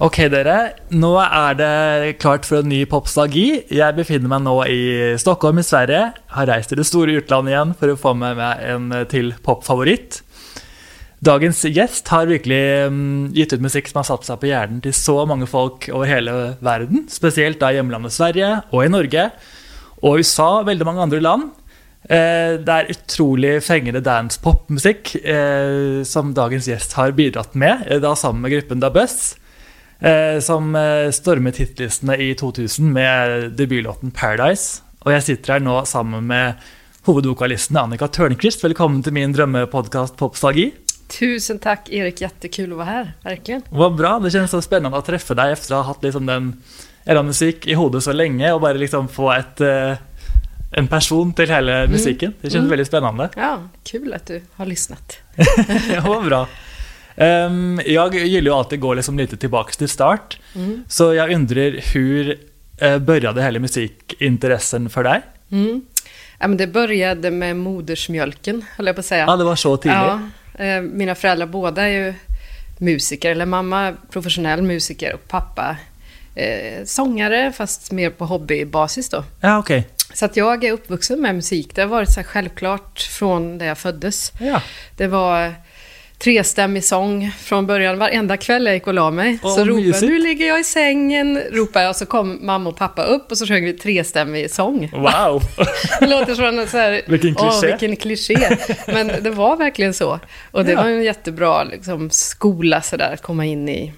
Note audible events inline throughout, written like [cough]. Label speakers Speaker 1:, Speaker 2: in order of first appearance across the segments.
Speaker 1: Ok, dere. Nå er det klart for en ny popstalgi. Jeg befinner meg nå i Stockholm i Sverige. Har reist til det store utlandet igjen for å få med meg en til popfavoritt. Dagens gjest har virkelig mm, gitt ut musikk som har satt seg på hjernen til så mange folk over hele verden. Spesielt da i hjemlandet Sverige og i Norge. Og USA og veldig mange andre land. Eh, det er utrolig fengende dance-pop-musikk eh, som dagens gjest har bidratt med, eh, da sammen med gruppen Da Buzz. Eh, som eh, stormet hitlistene i 2000 med debutlåten 'Paradise'. Og jeg sitter her nå sammen med hovedvokalisten Annika Tørnquist. Velkommen til min drømmepodkast Popstalgi.
Speaker 2: Tusen tack Erik, jättekul att vara här, verkligen.
Speaker 1: Vad bra, det känns så spännande att träffa dig efter att ha haft liksom den era musik i hodet så länge och bara liksom få ett, eh, en person till hela musiken. Det känns
Speaker 2: Mm.
Speaker 1: väldigt spännande.
Speaker 2: Ja, kul att du har lyssnat. [laughs]
Speaker 1: ja, vad bra. Ehm, jag gillar ju alltid att gå liksom lite tillbaka till start.
Speaker 2: Mm.
Speaker 1: Så jag undrar hur eh, började hela musikintressen för dig?
Speaker 2: Mm. Ja, men det började med modersmjölken, höll jag på att säga.
Speaker 1: Ja, det var så tidigt.
Speaker 2: Ja, mina föräldrar båda är ju musiker, eller mamma professionell musiker och pappa eh, sångare, fast mer på hobbybasis då.
Speaker 1: Ja, okej.
Speaker 2: Så att jag är uppvuxen med musik. Det har varit så självklart från när jag föddes.
Speaker 1: Ja.
Speaker 2: Det var trestämmig sång från början. Varenda kväll jag gick och la mig
Speaker 1: Åh,
Speaker 2: så ropade jag, nu ligger jag i sängen, ropade jag och så kom mamma och pappa upp och så sjöng vi trestämmig sång.
Speaker 1: Wow! [laughs]
Speaker 2: Det låter som så här,
Speaker 1: Vilken
Speaker 2: åh,
Speaker 1: kliché."
Speaker 2: vilken kliché. Men det var verkligen så. Och det
Speaker 1: Ja.
Speaker 2: var en jättebra liksom, skola sådär, att komma in i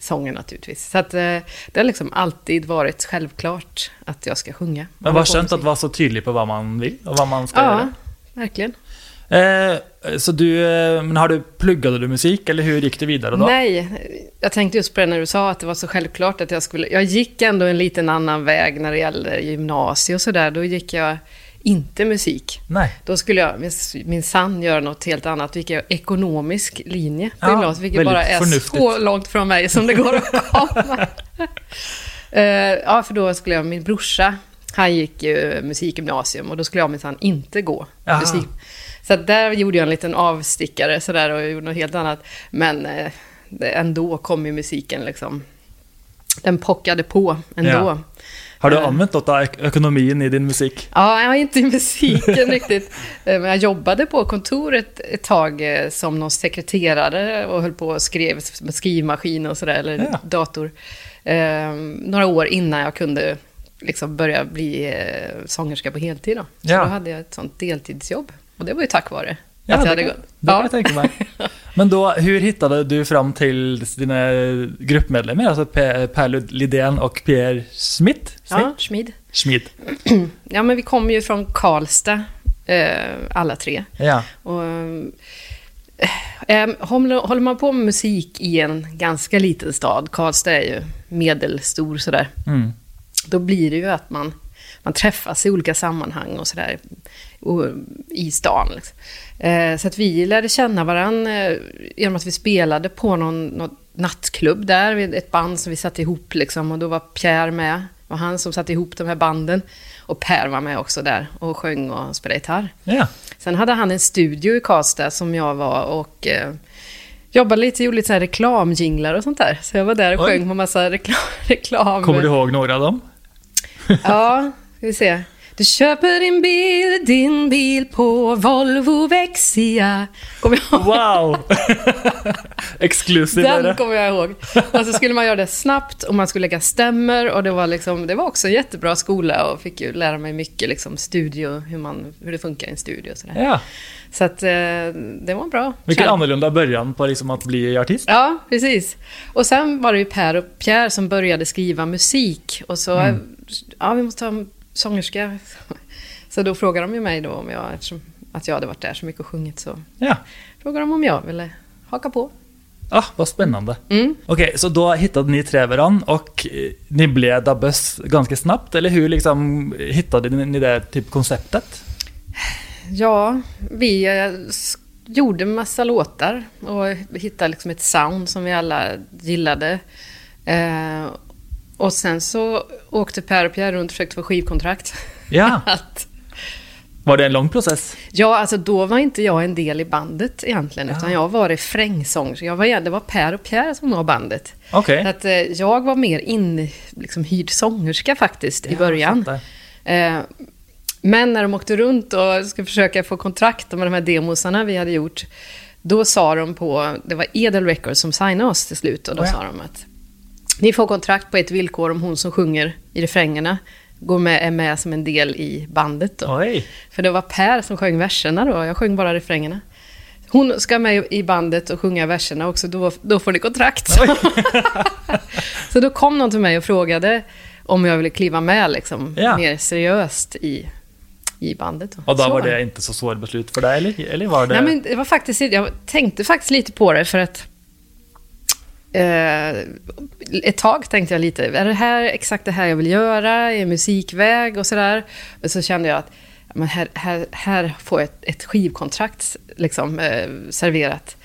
Speaker 2: sången naturligtvis. Så att, eh, det har liksom alltid varit självklart att jag ska sjunga.
Speaker 1: Men vad skönt att vara så tydlig på vad man vill och vad man ska
Speaker 2: Ja,
Speaker 1: göra.
Speaker 2: verkligen.
Speaker 1: Eh, så du, eh, men har du, pluggade du musik eller hur gick det vidare då?
Speaker 2: Nej, jag tänkte just på det när du sa att det var så självklart att jag skulle... Jag gick ändå en liten annan väg när det gällde gymnasiet och sådär. Då gick jag inte musik.
Speaker 1: Nej.
Speaker 2: Då skulle jag min- min sann göra något helt annat. Då gick jag ekonomisk linje på
Speaker 1: Ja,
Speaker 2: gymnasiet, vilket bara är
Speaker 1: förnuftigt.
Speaker 2: så långt från mig som det går att [laughs] komma. Eh, ja, för då skulle jag, min brorsa, han gick ju musikgymnasium och då skulle jag minsann inte gå
Speaker 1: Aha.
Speaker 2: musik. Så där gjorde jag en liten avstickare sådär och gjorde något helt annat. Men eh, ändå kom ju musiken liksom. Den pockade på ändå.
Speaker 1: Ja. Har du
Speaker 2: Eh.
Speaker 1: använt något av ek- ekonomin i din musik?
Speaker 2: Ja, jag var inte i musiken [laughs] riktigt. Eh, Men jag jobbade på kontoret ett tag eh, som någon sekreterare och höll på och skrev med skrivmaskin och sådär, eller
Speaker 1: Ja.
Speaker 2: dator. Några år innan jag kunde liksom börja bli sångerska på heltid. Då. Så
Speaker 1: Ja.
Speaker 2: då hade jag ett sånt deltidsjobb. Och det var ju tack vare
Speaker 1: Ja,
Speaker 2: att jag
Speaker 1: det,
Speaker 2: hade gått.
Speaker 1: det kan
Speaker 2: Ja.
Speaker 1: jag tänka mig. [laughs] Men då, hur hittade du fram till dina gruppmedlemmar, alltså Per, per Lidén och Pierre Smith?
Speaker 2: Ja, Schmid.
Speaker 1: Schmid. [clears throat]
Speaker 2: Ja, men vi kommer ju från Karlstad, eh, alla tre.
Speaker 1: Ja.
Speaker 2: Och, eh, håller, håller man på med musik i en ganska liten stad, Karlstad är ju medelstor sådär,
Speaker 1: Mm.
Speaker 2: då blir det ju att man, man träffas i olika sammanhang och sådär och, i stan. Liksom. Eh, så att vi lärde känna varandra eh, genom att vi spelade på någon, någon nattklubb där, ett band som vi satte ihop liksom, och då var Pierre med. Det var han som satte ihop de här banden. Och Per var med också där och sjöng och spelade gitarr.
Speaker 1: Ja.
Speaker 2: Sen hade han en studio i Karlstad som jag var och eh, jobbade lite, gjorde lite så här reklamjinglar och sånt där. Så jag var där och
Speaker 1: Oj.
Speaker 2: sjöng på massa reklam. [laughs] reklam.
Speaker 1: Kommer du ihåg några av dem?
Speaker 2: Ja, ska vi se. Du köper din bil, din bil på Volvo Vexia.
Speaker 1: Wow! Exclusive är
Speaker 2: Den kommer jag ihåg. Och [laughs] så skulle man göra det snabbt och man skulle lägga stämmer och det var, liksom, det var också en jättebra skola och fick ju lära mig mycket liksom studio, hur, man, hur det funkar i en studio och sådär.
Speaker 1: Ja.
Speaker 2: Så att eh, det var bra.
Speaker 1: Vilken
Speaker 2: Känn-
Speaker 1: annorlunda början på liksom att bli artist.
Speaker 2: Ja, precis. Och sen var det ju Per och Pierre som började skriva musik. Och så,
Speaker 1: Mm.
Speaker 2: ja vi måste ha sångerska. Så då frågade de ju mig då om jag, eftersom att jag hade varit där så mycket och sjungit så
Speaker 1: Ja.
Speaker 2: frågade de om jag ville haka på.
Speaker 1: Ah, vad spännande.
Speaker 2: Mm.
Speaker 1: Okej, så då hittade ni tre varann och eh, ni blev Da Buzz ganska snabbt, eller hur liksom hittade ni det typ konceptet?
Speaker 2: Ja, vi eh, gjorde massa låtar och hittade liksom ett sound som vi alla gillade. Eh, och sen så åkte Per och Pierre runt och försökte få skivkontrakt.
Speaker 1: Ja, [laughs]
Speaker 2: Att,
Speaker 1: var det en lång process?
Speaker 2: ja, alltså då var inte jag en del i bandet egentligen,
Speaker 1: Ja.
Speaker 2: utan jag var refrängsång. Så jag var, det var Per och Pierre som var bandet.
Speaker 1: Okej.
Speaker 2: Så att, eh, jag var mer in, liksom, sångerska faktiskt i
Speaker 1: Ja,
Speaker 2: början.
Speaker 1: fattar.
Speaker 2: Eh, men när de åkte runt och skulle försöka få kontrakt med de här demosarna vi hade gjort, då sa de på, det var Edel Records som signade oss till slut, och då
Speaker 1: Oh ja.
Speaker 2: sa de att ni får kontrakt på ett villkor om hon som sjunger i refrängerna går med, är med som en del i bandet. Då.
Speaker 1: Oj.
Speaker 2: För det var Per som sjöng verserna då, jag sjöng bara refrängerna. Hon ska med i bandet och sjunga verserna också, då, då får ni kontrakt. [laughs] Så då kom någon till mig och frågade om jag ville kliva med liksom,
Speaker 1: Ja.
Speaker 2: mer seriöst i, i bandet.
Speaker 1: Och då
Speaker 2: Så.
Speaker 1: var det inte så svårt beslut för dig, eller? Eller var det...
Speaker 2: Nej, men det var faktiskt, jag tänkte faktiskt lite på det för att eh, ett tag tänkte jag lite, är det här exakt det här jag vill göra? Är musikväg och sådär? Men så kände jag att men här, här, här får jag ett, ett skivkontrakt liksom, eh, serverat.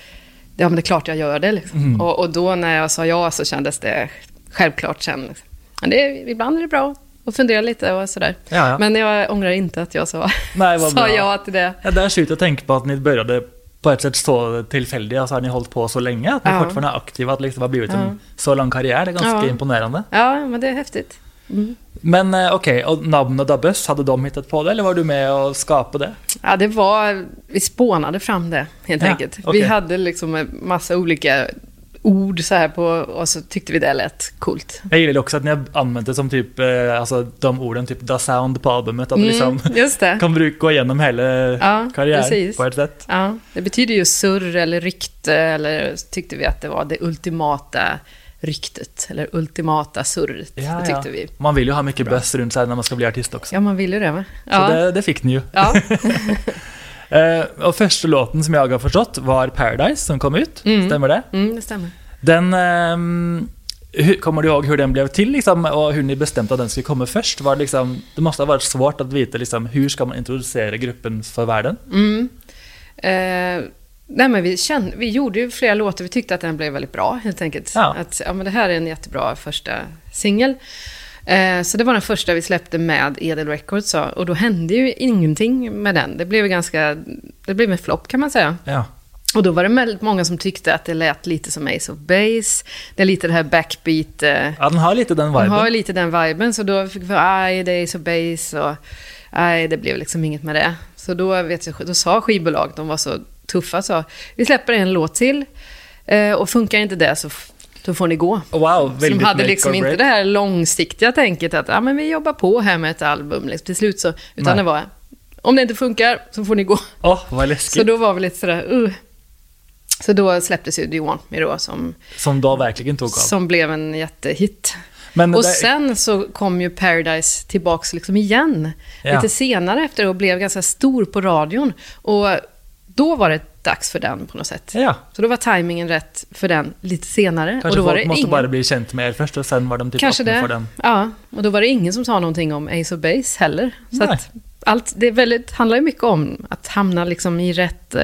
Speaker 2: Ja, men det är klart jag gör det. Liksom.
Speaker 1: Mm.
Speaker 2: Och, och då när jag sa ja så kändes det självklart sen. Liksom. Men det, ibland är det bra att fundera lite och sådär.
Speaker 1: Ja, ja.
Speaker 2: Men jag ångrar inte att jag sa,
Speaker 1: Nej, vad [laughs]
Speaker 2: sa
Speaker 1: bra.
Speaker 2: ja till det.
Speaker 1: Ja, det är sjukt att tänka på att ni började på ett sätt så tillfälligt, och så har ni hållit på så länge, att ni
Speaker 2: Ja.
Speaker 1: fortfarande är aktiva, att liksom har blivit
Speaker 2: Ja.
Speaker 1: en så lång karriär, det är ganska
Speaker 2: Ja.
Speaker 1: imponerande.
Speaker 2: Ja, men det är häftigt. Mm.
Speaker 1: Men eh, okej, och namn och Dabbes, hade de hittat på det, eller var du med och skapade det?
Speaker 2: Ja, det var... Vi spånade fram det, helt
Speaker 1: Ja,
Speaker 2: enkelt.
Speaker 1: okej.
Speaker 2: Vi hade liksom en massa olika ord så här på, och så tyckte vi det lät coolt.
Speaker 1: Jag gillar också att ni det som typ, eh, alltså de orden, typ the sound på albumet, att det liksom
Speaker 2: Mm, just det. [laughs]
Speaker 1: kan bruka gå igenom hela
Speaker 2: Ja,
Speaker 1: karriären
Speaker 2: precis.
Speaker 1: på ett sätt.
Speaker 2: Ja, det betyder ju surr eller rykte, eller tyckte vi att det var det ultimata ryktet, eller ultimata surret.
Speaker 1: Ja,
Speaker 2: det tyckte
Speaker 1: ja.
Speaker 2: vi.
Speaker 1: Man vill ju ha mycket buzz runt sig när man ska bli artist också.
Speaker 2: Ja, man vill ju det, va?
Speaker 1: Så
Speaker 2: Ja,
Speaker 1: det, det fick ni ju.
Speaker 2: ja. [laughs]
Speaker 1: Eh, och första låten som jag har förstått var Paradise som kom ut,
Speaker 2: Mm.
Speaker 1: stämmer det?
Speaker 2: Mm, det stämmer.
Speaker 1: Den... hur, kommer du ihåg hur den blev till liksom, och hur ni bestämde att den skulle komma först? Var det, liksom, det måste ha varit svårt att veta liksom, hur ska man introducera gruppen för världen?
Speaker 2: Mm. Eh, nej, men vi, kände, vi gjorde ju flera låtar, vi tyckte att den blev väldigt bra helt enkelt.
Speaker 1: Ja.
Speaker 2: Att, ja, men det här är en jättebra första singel. Eh, så det var den första vi släppte med Edel Records och då hände ju ingenting med den. Det blev ganska, det blev en flopp kan man säga.
Speaker 1: Ja.
Speaker 2: Och då var det väldigt många som tyckte att det lät lite som Ace of Base. Det är lite det här backbeat. Eh,
Speaker 1: ja, den har lite den
Speaker 2: den
Speaker 1: viben.
Speaker 2: har ju lite den viben, så då fick vi aj, det är Ace of Base och nej, det blev liksom inget med det. Så då, vet jag, då sa skivbolag, de var så tuffa, så vi släpper en låt till eh, och funkar inte det så då får ni gå.
Speaker 1: Wow,
Speaker 2: Så
Speaker 1: väldigt
Speaker 2: de hade liksom
Speaker 1: or
Speaker 2: inte det här långsiktiga tänket att ja, men vi jobbar på här med ett album liksom, till slut så, utan
Speaker 1: Nej.
Speaker 2: det var om det inte funkar så får ni gå.
Speaker 1: Åh, vad
Speaker 2: Så
Speaker 1: läskigt.
Speaker 2: då var vi lite sådär, uh. Så då släpptes ju Do You Want Me då som,
Speaker 1: Som då verkligen tog av.
Speaker 2: som blev en jättehit.
Speaker 1: Men
Speaker 2: Och
Speaker 1: det-
Speaker 2: sen så kom ju Paradise tillbaks liksom igen.
Speaker 1: Ja.
Speaker 2: Lite senare efter och blev ganska stor på radion. Och då var det dags för den på något sätt.
Speaker 1: Ja,
Speaker 2: Så då var tajmingen rätt för den lite senare.
Speaker 1: kanske
Speaker 2: och då var
Speaker 1: folk
Speaker 2: det
Speaker 1: måste
Speaker 2: ingen...
Speaker 1: bara bli känt med er först och sen var de typ
Speaker 2: Kanske det.
Speaker 1: för den.
Speaker 2: Ja, och då var det ingen som sa någonting om Ace of Base heller. Så
Speaker 1: Nej.
Speaker 2: att allt, det är väldigt, handlar ju mycket om att hamna liksom i rätt eh,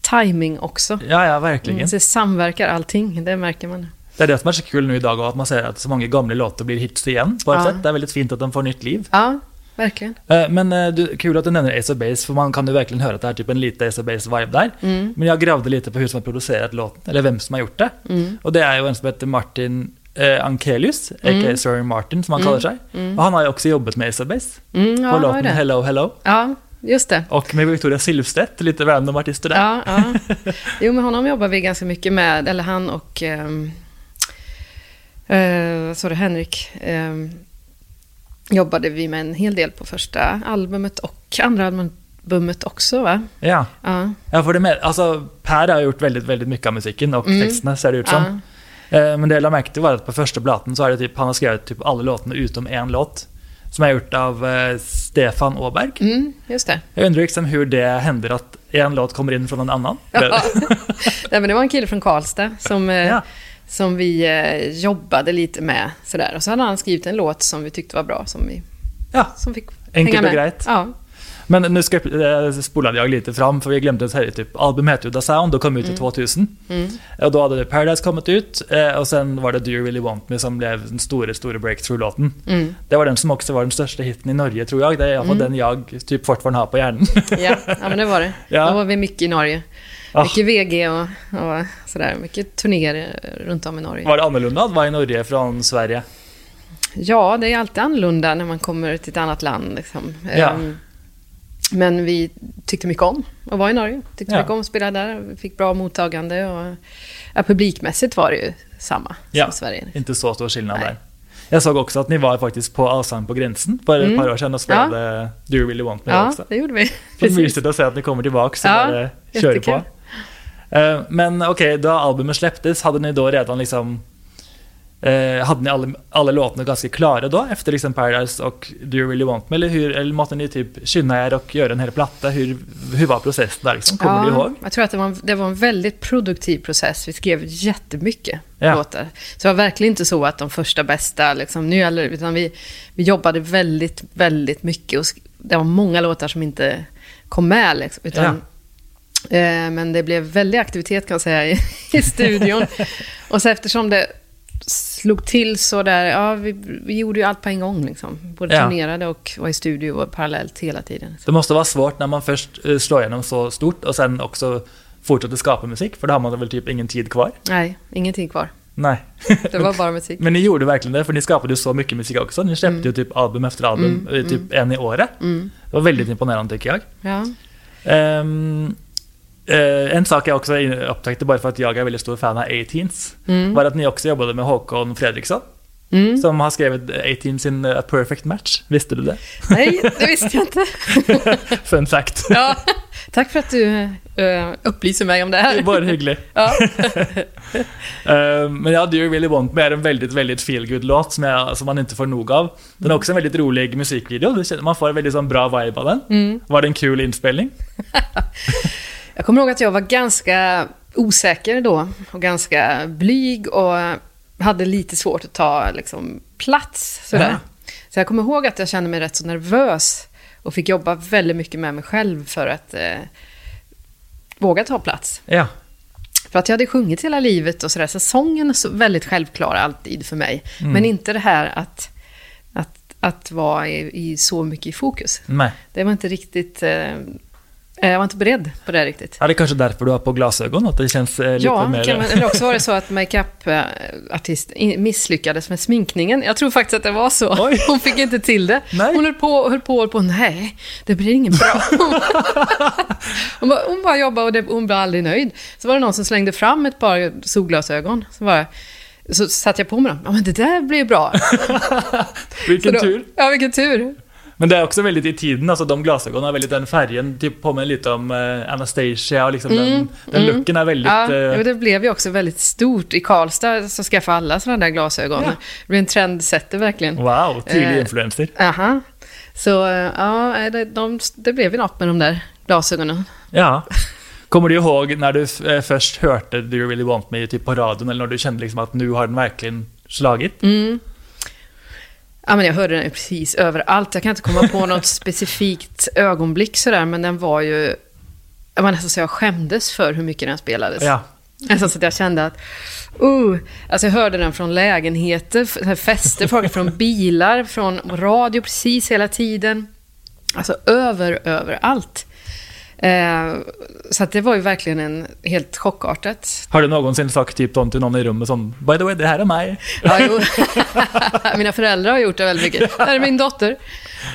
Speaker 2: timing också.
Speaker 1: Ja, ja, verkligen.
Speaker 2: Mm, så det samverkar allting, det märker man.
Speaker 1: Det är det som är så kul nu idag, att man ser att så många gamla låtar blir hits igen på ett
Speaker 2: Ja.
Speaker 1: sätt. Det är väldigt fint att de får nytt liv.
Speaker 2: Ja, verkligen.
Speaker 1: Eh, Men eh, du, kul att du nämner Ace of Base, för man kan ju verkligen höra att det är typ en lite Ace of Base-vibe där.
Speaker 2: Mm.
Speaker 1: Men jag grävde lite på hur som har producerat låten, eller vem som har gjort det.
Speaker 2: Mm.
Speaker 1: Och det är ju en som heter Martin eh, Ankelius,
Speaker 2: Mm.
Speaker 1: a.k.a. Sir Martin som han kallar sig. Och han har ju också jobbat med Ace of Base,
Speaker 2: Mm, ja,
Speaker 1: på låten. Hello Hello.
Speaker 2: Ja, just det.
Speaker 1: Och med Victoria Silvstedt, lite random artister där.
Speaker 2: Ja, ja. [laughs] Jo, men honom jobbar vi ganska mycket med, eller han och... Um, uh, så det, Henrik. ehm, jobbade vi med en hel del på första albumet och andra albumet också, va?
Speaker 1: Ja,
Speaker 2: Ja.
Speaker 1: jag får det med. Alltså, Per har gjort väldigt, väldigt mycket av musiken och
Speaker 2: Mm.
Speaker 1: texterna ser det ut som.
Speaker 2: ja.
Speaker 1: Eh, Men det jag till var att på första platen så är det typ, han har skrivit typ alla låtarna utom en låt. Som är gjort av eh, Stefan Åberg.
Speaker 2: Mm, just det.
Speaker 1: Jag undrar liksom hur det händer att en låt kommer in från en annan.
Speaker 2: Ja. [laughs] Nej, men det var en kille från Karlstad som, eh,
Speaker 1: Ja.
Speaker 2: Som vi eh, jobbade lite med. Sådär. Och så hade han skrivit en låt som vi tyckte var bra, som, vi,
Speaker 1: Ja,
Speaker 2: som fick
Speaker 1: enkelt
Speaker 2: hänga
Speaker 1: och
Speaker 2: med.
Speaker 1: grejt.
Speaker 2: Ja.
Speaker 1: Men nu ska, eh, spolade jag lite fram, för vi glömde att säga typ, albumet heter ju The Sound och kom ut i 2000.
Speaker 2: Mm.
Speaker 1: Och då hade Paradise kommit ut, eh, och sen var det Do You Really Want Me som blev den stora, stora breakthrough-låten.
Speaker 2: Mm.
Speaker 1: Det var den som också var den största hitten i Norge, tror jag. Det är i alla fall den jag typ fortfarande har på hjärnan.
Speaker 2: Ja, ja, men det var det. [laughs]
Speaker 1: Ja.
Speaker 2: Då var vi mycket i Norge.
Speaker 1: Ah.
Speaker 2: Mycket VG och, och sådär. Mycket turnéer runt om i Norge.
Speaker 1: Var det annorlunda att vara i Norge från Sverige?
Speaker 2: Ja, det är alltid annorlunda när man kommer till ett annat land. Liksom.
Speaker 1: Ja.
Speaker 2: Ehm, Men vi tyckte mycket om att vara i Norge. Tyckte
Speaker 1: Ja.
Speaker 2: mycket om att spela där. Vi fick bra mottagande. Och, ja, publikmässigt var det ju samma
Speaker 1: Ja.
Speaker 2: som Sverige.
Speaker 1: Inte så stor skillnad
Speaker 2: Nej.
Speaker 1: där. Jag såg också att ni var faktiskt på Allsång på gränsen för ett
Speaker 2: Mm.
Speaker 1: par år sedan och spelade Do You Really Want Me
Speaker 2: Ja,
Speaker 1: också.
Speaker 2: det gjorde vi.
Speaker 1: Så mysigt att se att ni kommer tillbaka så
Speaker 2: Ja,
Speaker 1: bara kör på. Eh, Men okej, då albumet släpptes, hade ni då redan liksom eh, hade ni alla, alla låtarna ganska klara då efter liksom Paradise och Do You Really Want Me? Eller, hur, eller måste ni typ skynda er och göra en hel platta? Hur, hur var processen där liksom? Kommer du ihåg?
Speaker 2: Jag tror att det var, en, det var en väldigt produktiv process. Vi skrev jättemycket
Speaker 1: Ja.
Speaker 2: låtar. Så det var verkligen inte så att de första bästa, liksom, nu gäller utan vi, vi jobbade väldigt, väldigt mycket. Och det var många låtar som inte kom med. Liksom, utan, eh, men det blev väldig aktivitet kan jag säga i, [laughs] i studion. och så eftersom det slog till så där, ja, vi, vi gjorde ju allt på en gång. Liksom. Både
Speaker 1: Ja.
Speaker 2: turnerade och var i studio och parallellt hela tiden.
Speaker 1: Det måste vara svårt när man först eh, slår igenom så stort och sen också fortsätter skapa musik, för då har man väl typ ingen tid kvar?
Speaker 2: Nej, ingenting kvar.
Speaker 1: Nej. [laughs]
Speaker 2: Det var bara musik.
Speaker 1: Men ni gjorde verkligen det, för ni skapade ju så mycket musik också. Ni släppte
Speaker 2: Mm.
Speaker 1: ju typ album efter album, eh, typ en i året.
Speaker 2: Mm.
Speaker 1: Det var väldigt imponerande tycker jag.
Speaker 2: Ja.
Speaker 1: Ehm, eh, en sak jag också upptäckte, bara för att jag är väldigt stor fan av 18s,
Speaker 2: Mm.
Speaker 1: var att ni också jobbade med Håkon Fredriksson,
Speaker 2: Mm.
Speaker 1: som har skrivit 18s in A Perfect Match. Visste du det?
Speaker 2: Nej, det visste jag inte. [laughs]
Speaker 1: Fun fact.
Speaker 2: Ja, tack för att du uh, upplyser mig om det
Speaker 1: Det är
Speaker 2: här.
Speaker 1: bara hyggligt.
Speaker 2: Ja. [laughs]
Speaker 1: Ehm, men ja, Do You Really Want Me är en väldigt, väldigt feelgood låt som, jag, som man inte får nog av. Den är också en väldigt rolig musikvideo. Man får en väldigt sån bra vibe av den.
Speaker 2: Mm.
Speaker 1: Var det en kul inspelning? [laughs]
Speaker 2: Jag kommer ihåg att jag var ganska osäker då och ganska blyg och hade lite svårt att ta liksom, plats. Sådär. Så jag kommer ihåg att jag kände mig rätt så nervös och fick jobba väldigt mycket med mig själv för att eh, våga ta plats.
Speaker 1: Ja.
Speaker 2: För att jag hade sjungit hela livet och sådär, så sången är så väldigt självklar alltid för mig.
Speaker 1: Mm.
Speaker 2: Men inte det här att, att, att vara i, i så mycket i fokus.
Speaker 1: Nej.
Speaker 2: Det var inte riktigt... Eh, jag var inte beredd på det riktigt.
Speaker 1: Ja, det är kanske därför du har på glasögon, att det känns eh, lite
Speaker 2: Ja,
Speaker 1: mer...
Speaker 2: kan man, eller också var det [laughs] så att makeup-artist misslyckades med sminkningen. Jag tror faktiskt att det var så.
Speaker 1: Oj. [laughs]
Speaker 2: Hon fick inte till det.
Speaker 1: Nej.
Speaker 2: Hon höll på och höll på höll på. Nej, det blir inget bra. [laughs] hon, bara, hon bara jobbade och det, hon blev aldrig nöjd. Så var det någon som slängde fram ett par solglasögon. Så, bara, så satte jag på mig dem. Ja, men det där blir bra.
Speaker 1: Vilken
Speaker 2: då,
Speaker 1: tur.
Speaker 2: Ja, vilken tur.
Speaker 1: Men det är också väldigt i tiden, alltså de glasögonen har väldigt den färgen, typ påminner lite om eh, Anastasia och liksom den, den
Speaker 2: mm.
Speaker 1: looken är väldigt...
Speaker 2: Ja,
Speaker 1: eh,
Speaker 2: det blev ju också väldigt stort. I Karlstad så skaffade alla sådana där glasögon.
Speaker 1: Ja.
Speaker 2: Det blev en trendsetter verkligen.
Speaker 1: wow, tydlig
Speaker 2: Eh,
Speaker 1: influencer.
Speaker 2: Aha. Så eh, ja, det, de, det blev ju något med de där glasögonen.
Speaker 1: Ja. Kommer du ihåg när du eh, först hörde Do You Really Want Me typ på radion, eller när du kände liksom att nu har den verkligen slagit?
Speaker 2: Mm. Ja, men jag hörde den precis överallt. Jag kan inte komma på något [laughs] specifikt ögonblick sådär, men den var ju... Jag var nästan så jag skämdes för hur mycket den spelades.
Speaker 1: Ja.
Speaker 2: Nästan så att jag kände att... Uh, alltså jag hörde den från lägenheter, fester, från [laughs] bilar, från radio precis hela tiden. Alltså över, överallt. Eh, så det var ju verkligen en helt chockartat.
Speaker 1: Har du någonsin sagt typ dem till någon i rummet som By the way, det här är mig?
Speaker 2: Ja, jo. [laughs] Mina föräldrar har gjort det väldigt mycket. Det här är min dotter.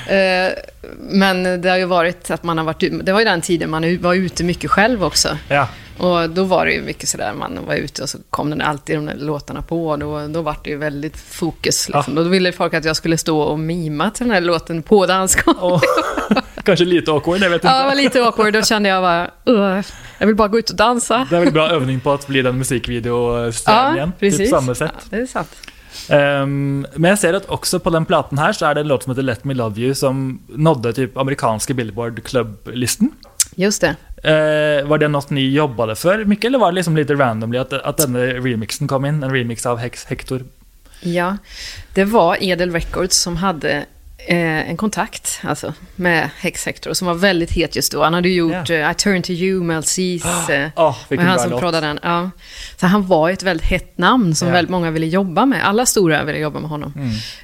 Speaker 2: Eh, Men det har ju varit att man har varit Det var ju den tiden man var ute mycket själv också.
Speaker 1: Ja.
Speaker 2: Och då var det ju mycket sådär, man var ute och så kom den alltid de där låtarna på. Och då, då var det ju väldigt fokus. Liksom. Då ville folk att jag skulle stå och mima till den här låten på dansgolvet.
Speaker 1: Och, [laughs] kanske lite awkward, jag vet inte.
Speaker 2: Ja, det var lite awkward. Då kände jag bara, "Ugh, jag vill bara gå ut och dansa.
Speaker 1: Det är väl bra övning på att bli den musikvideostjärnan igen.
Speaker 2: precis.
Speaker 1: Typ samma sätt.
Speaker 2: Ja, det är sant.
Speaker 1: Ehm, men jag ser att också på den plattan här så är det en låt som heter Let Me Love You som nådde typ amerikanska Billboard Club-listen.
Speaker 2: Just det.
Speaker 1: Eh, var det något ni jobbade för mycket eller var det liksom lite randomly att, att den remixen kom in? En remix av Hex Hector?
Speaker 2: Ja, det var Edel Records som hade en kontakt alltså, med Hex Hector som var väldigt het just då. Han hade gjort eh, I Turn To You, Mel C's. Eh,
Speaker 1: Åh,
Speaker 2: och
Speaker 1: vilken
Speaker 2: han som proddade den. Ja. Så han var ett väldigt hett namn som
Speaker 1: Ja.
Speaker 2: väldigt många ville jobba med. Alla stora ville jobba med honom.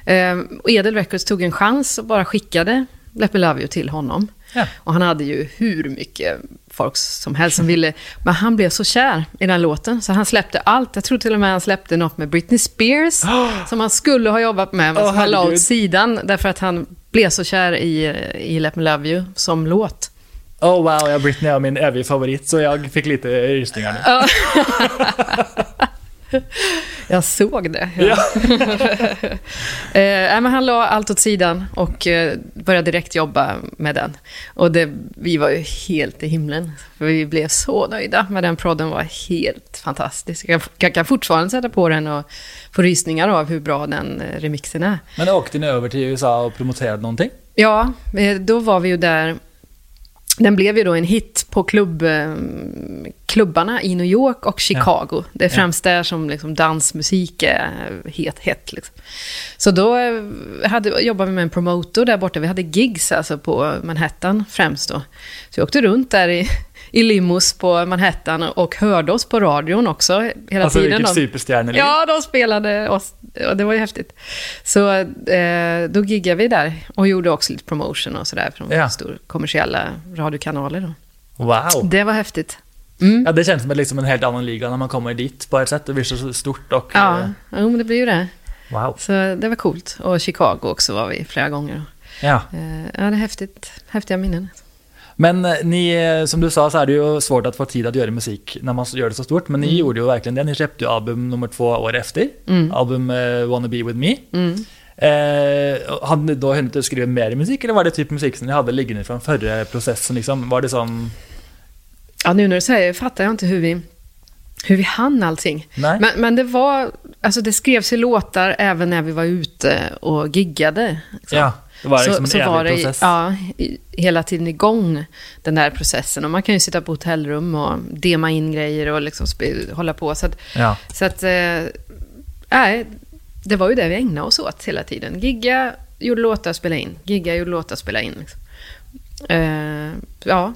Speaker 1: Mm.
Speaker 2: Eh, och Edel Records tog en chans och bara skickade Let Me Love You till honom.
Speaker 1: Ja.
Speaker 2: Och han hade ju hur mycket folk som helst som ville. Men han blev så kär i den låten så han släppte allt. Jag tror till och med han släppte något med Britney Spears. [gasps] Som han skulle ha jobbat med, men som han la åt sidan. Därför att han blev så kär i, i Let Me Love You som låt.
Speaker 1: Oh wow, ja, Britney är min eviga favorit, så jag fick lite rysningar nu. [laughs] [laughs]
Speaker 2: Jag såg det.
Speaker 1: Ja. [laughs]
Speaker 2: Eh, men han la allt åt sidan och eh, började direkt jobba med den. Och det, vi var ju helt i himlen. Vi blev så nöjda med den prodden. var helt fantastisk. Jag, jag kan fortfarande sätta på den och få rysningar av hur bra den eh, remixen är.
Speaker 1: Men åkte ni över till USA och promoterade någonting?
Speaker 2: Ja, eh, då var vi ju där. Den blev ju då en hit på klubb, eh, klubbarna i New York och Chicago. Det är främst där som liksom dansmusik är het, hett. Liksom. Så då eh, hade, jobbade vi med en promotor där borta. Vi hade gigs alltså på Manhattan främst då. Så jag åkte runt där i, i limos på Manhattan och hörde oss på radion också hela
Speaker 1: Alltså
Speaker 2: tiden.
Speaker 1: vilket
Speaker 2: De-
Speaker 1: superstjärneliv.
Speaker 2: Ja, de spelade oss. Och det var ju häftigt. Så eh, då giggade vi där och gjorde också lite promotion och sådär från
Speaker 1: Ja.
Speaker 2: stora kommersiella radiokanaler. Då.
Speaker 1: Wow.
Speaker 2: Det var häftigt. Mm.
Speaker 1: Ja, det känns som liksom en helt annan liga när man kommer dit på ett sätt. Det blir så stort och...
Speaker 2: Ja,
Speaker 1: eh,
Speaker 2: jo, men det blir ju det.
Speaker 1: Wow.
Speaker 2: Så det var coolt. Och Chicago också var vi flera gånger.
Speaker 1: Ja.
Speaker 2: Eh, ja, det är häftigt. Häftiga minnen.
Speaker 1: Men eh, ni, eh, som du sa så är det ju svårt att få tid att göra musik när man gör det så stort. Men ni gjorde ju verkligen det. Ni släppte ju album nummer två år efter.
Speaker 2: Mm.
Speaker 1: Album eh, Wanna Be With Me.
Speaker 2: Mm.
Speaker 1: Eh, hade ni då hunnit skriva mer musik, eller var det typ musik som ni hade liggande från förra processen? Liksom? Var det som...
Speaker 2: Ja, nu när du säger det fattar jag inte hur vi, hur vi hann allting.
Speaker 1: Nej?
Speaker 2: Men, men det var, alltså det skrevs ju låtar även när vi var ute och giggade. liksom.
Speaker 1: ja, det var liksom
Speaker 2: så,
Speaker 1: en
Speaker 2: så var det
Speaker 1: process.
Speaker 2: ja, hela tiden igång, den där processen. Och man kan ju sitta på hotellrum och dema in grejer och liksom hålla på. Så att,
Speaker 1: Ja.
Speaker 2: så att nej, det var ju det vi ägnade oss åt hela tiden. Gigga, gjorde låtar, spela in. Gigga, gjorde låtar, spela in. Liksom. Eh, ja,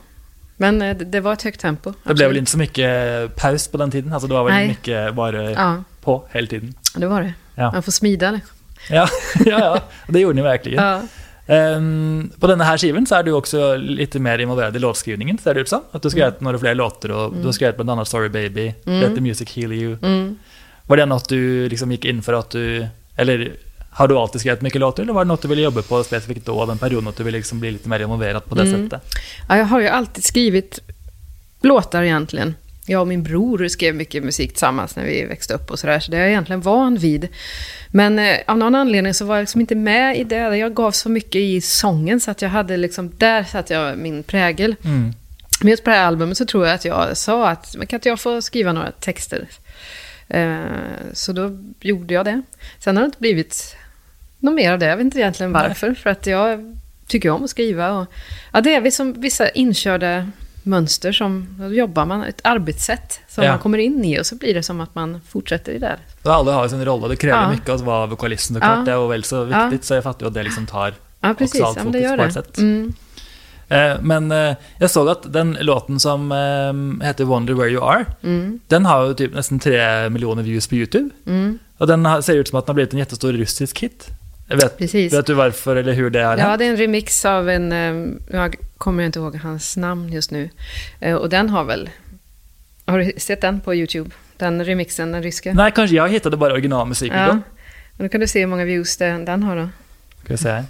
Speaker 2: men eh, det, det var ett högt tempo.
Speaker 1: Det blev väl inte så mycket paus på den tiden? Alltså det var väl
Speaker 2: Nej.
Speaker 1: mycket bara
Speaker 2: Ja,
Speaker 1: på hela tiden?
Speaker 2: det var det.
Speaker 1: Ja.
Speaker 2: Man får smida. Liksom.
Speaker 1: Ja, [laughs] ja, ja. det gjorde ni verkligen.
Speaker 2: Ja.
Speaker 1: Ehm, på den här skivan så är du också lite mer involverad i låtskrivningen, ser det ut som. Att du har skrivit några fler låtar och du har skrivit bland annat Sorry Baby, Let the Music Heal You.
Speaker 2: Mm.
Speaker 1: Var det något du liksom gick in för att du, eller har du alltid skrivit mycket låtar eller var det något du ville jobba på specifikt då, den perioden, att du ville liksom bli lite mer involverad på det
Speaker 2: Mm.
Speaker 1: sättet?
Speaker 2: Ja, jag har ju alltid skrivit låtar egentligen. Jag och min bror skrev mycket musik tillsammans när vi växte upp och sådär, så det är jag egentligen van vid. Men eh, av någon anledning så var jag liksom inte med i det. Jag gav så mycket i sången så att jag hade liksom, där satte jag min prägel.
Speaker 1: Mm.
Speaker 2: Men just på det här albumet så tror jag att jag sa att, men kan inte jag få skriva några texter? Eh, så då gjorde jag det. Sen har det inte blivit något mer av det. Jag vet inte egentligen varför. För att jag tycker om att skriva. Och, ja, det är vi som vissa inkörda mönster som då jobbar man, ett arbetssätt som
Speaker 1: Ja.
Speaker 2: man kommer in i och så blir det som att man fortsätter i det.
Speaker 1: Så alla har ju sin roll och det kräver
Speaker 2: Ja.
Speaker 1: mycket att vara vokalisten såklart.
Speaker 2: Ja.
Speaker 1: Det är väl så
Speaker 2: Ja.
Speaker 1: viktigt så jag fattar ju att det liksom tar
Speaker 2: Ja, precis.
Speaker 1: allt
Speaker 2: Ja, men det
Speaker 1: fokus på ett sätt.
Speaker 2: Mm.
Speaker 1: Eh, Men eh, jag såg att den låten som eh, heter Wonder Where You Are,
Speaker 2: Mm.
Speaker 1: den har ju typ nästan tre miljoner views på YouTube.
Speaker 2: Mm.
Speaker 1: Och den ser ut som att den har blivit en jättestor russisk hit. Vet, vet du varför eller hur det är?
Speaker 2: Ja, det är en remix av en, eh, jag kommer inte ihåg hans namn just nu. Eh, Och den har väl, har du sett den på YouTube? Den remixen, den ryska?
Speaker 1: Nej, kanske jag hittade bara originalmusiken
Speaker 2: Ja.
Speaker 1: då.
Speaker 2: Och då kan du se hur många views den, den har då.
Speaker 1: Ska se här.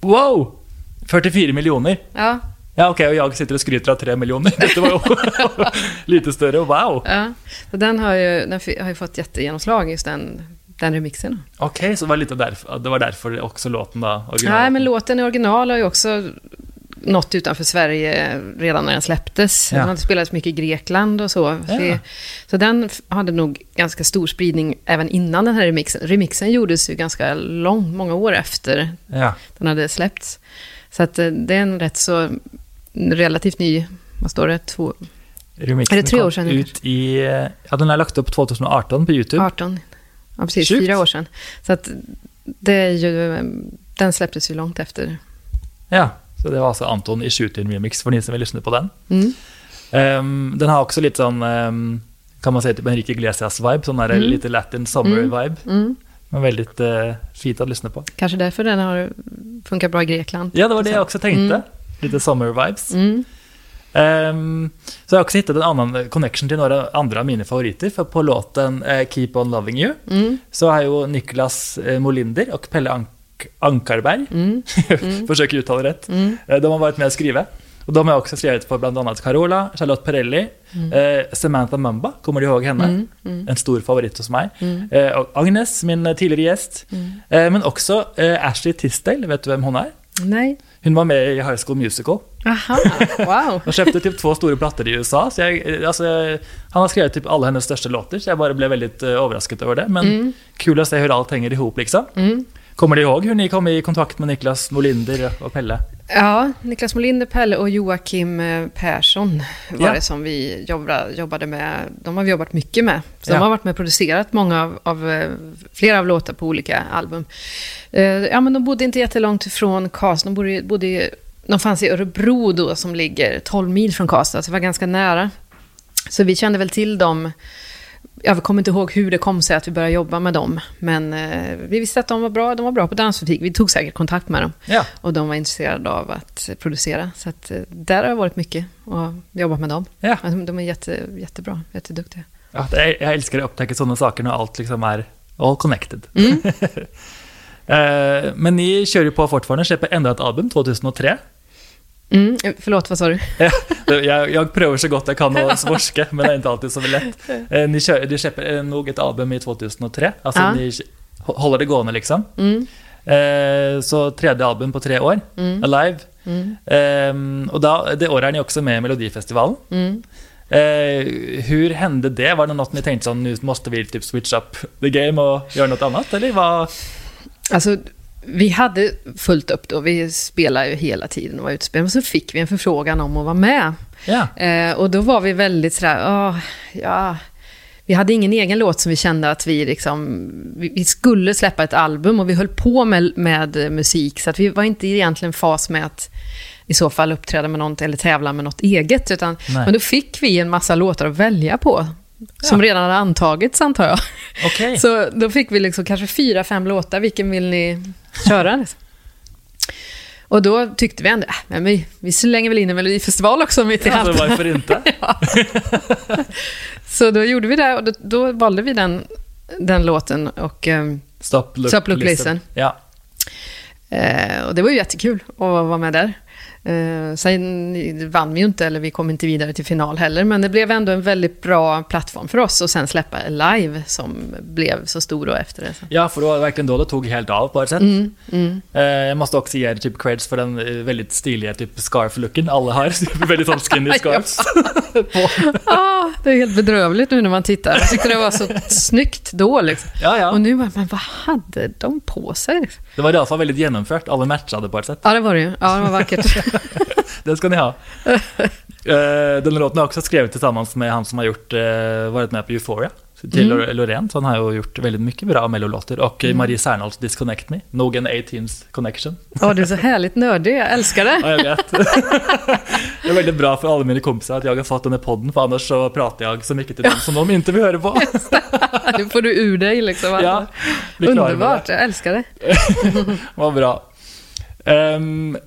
Speaker 1: Wow! 44 miljoner.
Speaker 2: Ja,
Speaker 1: Ja, okej, och jag sitter och skryter av 3 miljoner. [laughs] Detta var ju lite större. Wow!
Speaker 2: ja. Så den har ju, den har ju fått jättegenomslag, just den, den remixen.
Speaker 1: Okej, så det var lite därför, det var därför också låten då, original.
Speaker 2: Nej, men låten i original har ju också nått utanför Sverige redan när den släpptes.
Speaker 1: Ja.
Speaker 2: Den hade spelats mycket i Grekland och så.
Speaker 1: Ja.
Speaker 2: Så, så den hade nog ganska stor spridning även innan den här remixen. Remixen gjordes ju ganska lång, många år efter
Speaker 1: Ja.
Speaker 2: den hade släppts. Så att eh, det är en rätt så relativt ny, vad står det, två,
Speaker 1: Remixen
Speaker 2: Är det tre år sedan
Speaker 1: ut i... Ja, den har lagt upp 2018 på YouTube.
Speaker 2: 18, ja precis,
Speaker 1: Sjukt.
Speaker 2: fyra år sedan. Så att det är ju, den släpptes ju långt efter.
Speaker 1: Ja, så det var alltså Anton i Shootin Remix för ni som vill lyssna på den.
Speaker 2: Mm.
Speaker 1: Ehm, den har också lite sån, ehm, kan man säga, typ Enrique Iglesias-vibe, sån där
Speaker 2: Mm.
Speaker 1: lite latin summer-vibe.
Speaker 2: Mm.
Speaker 1: Men väldigt uh, fint att lyssna på.
Speaker 2: Kanske därför den har funkat bra i Grekland.
Speaker 1: Ja, det var det jag också tänkte.
Speaker 2: Mm.
Speaker 1: Lite summer-vibes.
Speaker 2: Mm.
Speaker 1: Ehm, så jag har också hittat en annan connection till några andra av mina favoriter. För på låten eh, Keep On Loving You
Speaker 2: Mm.
Speaker 1: så har ju Niklas eh, Molinder och Pelle Ank Ankarberg, [laughs]
Speaker 2: Mm.
Speaker 1: försöker uttala rätt,
Speaker 2: Mm.
Speaker 1: eh, de har varit med och skrivit. Och de har också skrivit för bland annat Carola, Charlotte Perrelli, eh, Samantha Mumba, kommer du ihåg henne?
Speaker 2: Mm. Mm.
Speaker 1: En stor favorit hos mig.
Speaker 2: Mm.
Speaker 1: Eh, och Agnes, min tidigare gäst.
Speaker 2: Mm.
Speaker 1: Eh, men också Ashley Tisdale, vet du vem hon är?
Speaker 2: Nej.
Speaker 1: Hon var med i High School Musical.
Speaker 2: Aha, wow. [laughs]
Speaker 1: De köpte typ två stora plattor i USA. Så jag, alltså, han har skrivit typ alla hennes största låtar, så jag bara blev väldigt uh, överraskad över det. Men
Speaker 2: Mm.
Speaker 1: kul att se hur allt hänger ihop liksom.
Speaker 2: Mm.
Speaker 1: Kommer du ihåg hur ni kom i kontakt med Niklas Molinder och Pelle?
Speaker 2: Ja, Niklas Molinder, Pelle och Joakim eh, Persson var
Speaker 1: Ja.
Speaker 2: det som vi jobbade, jobbade med. De har vi jobbat mycket med. Så
Speaker 1: Ja.
Speaker 2: de har varit med och producerat många av, av, eh, flera av låtar på olika album. Eh, Ja, men de bodde inte jättelångt ifrån Karlstad. De, bodde, bodde, de fanns i Örebro då, som ligger 12 mil från Karlstad, så det var ganska nära. Så vi kände väl till dem. Jag kommer inte ihåg hur det kom sig att vi började jobba med dem, men eh, vi visste att de var bra, de var bra på dansmusik. Vi tog säkert kontakt med dem.
Speaker 1: Ja,
Speaker 2: Och de var intresserade av att producera. Så att, eh, där har jag varit mycket och jobbat med dem.
Speaker 1: ja.
Speaker 2: De, de är jätte, jättebra, jätteduktiga.
Speaker 1: ja det, jag älskar att upptäcka sådana saker när allt liksom är all connected.
Speaker 2: Mm. [laughs]
Speaker 1: Eh, men ni kör ju på fortfarande, släpper ännu ett album 2003.
Speaker 2: Mm. Förlåt, vad sa du? [laughs]
Speaker 1: Ja, jag, jag prövar så gott jag kan att [laughs] svorska, men det är inte alltid så lätt. [laughs] Eh, Ni, kör, ni släpper eh, nog ett album i 2003, alltså
Speaker 2: Ja.
Speaker 1: ni håller det gående liksom.
Speaker 2: Mm.
Speaker 1: Eh, Så tredje album på tre år,
Speaker 2: Mm.
Speaker 1: Alive.
Speaker 2: Mm.
Speaker 1: Eh, Och da, det året är ni också med i Melodifestivalen.
Speaker 2: Mm.
Speaker 1: Eh, hur hände det? Var det något ni tänkte nu måste vi typ switch up the game och göra något annat? Eller vad?
Speaker 2: Alltså, vi hade fullt upp då. Vi spelade ju hela tiden och var ute och spelade. Men så fick vi en förfrågan om att vara med.
Speaker 1: Ja,
Speaker 2: Eh, och då var vi väldigt sådär, åh, ja. Vi hade ingen egen låt som vi kände att vi liksom, vi, vi skulle släppa ett album och vi höll på med, med musik. Så att vi var inte egentligen fas med att i så fall uppträda med något eller tävla med något eget. Utan,
Speaker 1: Nej.
Speaker 2: men då fick vi en massa låtar att välja på. Som
Speaker 1: Ja.
Speaker 2: redan hade antagits antar jag.
Speaker 1: okej.
Speaker 2: Så då fick vi liksom kanske fyra, fem låtar. Vilken vill ni köra? Och då tyckte vi ändå, äh, men vi, vi slänger väl in en melodifestival också mitt i allt.
Speaker 1: varför inte? [laughs]
Speaker 2: Så då gjorde vi det och då, då valde vi den, den låten. Och, ehm,
Speaker 1: Stop, look,
Speaker 2: Stop, look, listen.
Speaker 1: Ja,
Speaker 2: eh, och det var ju jättekul att vara med där. Eh, sen vann vi ju inte, eller vi kom inte vidare till final heller, men det blev ändå en väldigt bra plattform för oss och sen släppa live som blev så stor då efter det.
Speaker 1: Ja, för det var verkligen då det tog helt av på ett sätt.
Speaker 2: Mm, mm.
Speaker 1: Eh, Jag måste också ge er typ creds för den eh, väldigt stiliga typ scarf-looken alla har. [laughs] väldigt sån skinny scarfs. [laughs]
Speaker 2: Ah, det är helt bedrövligt nu när man tittar. Jag tyckte det var så snyggt då. Liksom.
Speaker 1: Ja, ja.
Speaker 2: Och nu, men vad hade de på sig?
Speaker 1: Det var i alla fall väldigt genomfört. Alla matchade på ett sätt.
Speaker 2: Ja, det var det ju. Ja, det var vackert. [laughs]
Speaker 1: Det ska ni ha. [laughs] Eh, Den låten har jag också skrivit tillsammans med han som har gjort, eh, varit med på Euphoria. Till
Speaker 2: Mm.
Speaker 1: Loreen, så han har ju gjort väldigt mycket bra mellolåtar. Och
Speaker 2: Mm.
Speaker 1: Marie Serneholtz Disconnect Me, nog en A-Teams connection.
Speaker 2: Ja, du är så härligt nördig. Jag älskar det. [laughs]
Speaker 1: Ja, jag vet. Det är väldigt bra för alla mina kompisar att jag har fått den här podden, för annars så pratar jag så mycket till dem som de inte vill höra på. [laughs]
Speaker 2: Nu får du ur dig liksom.
Speaker 1: Ja.
Speaker 2: Underbart, jag älskar det. [laughs]
Speaker 1: Vad bra. Ehm,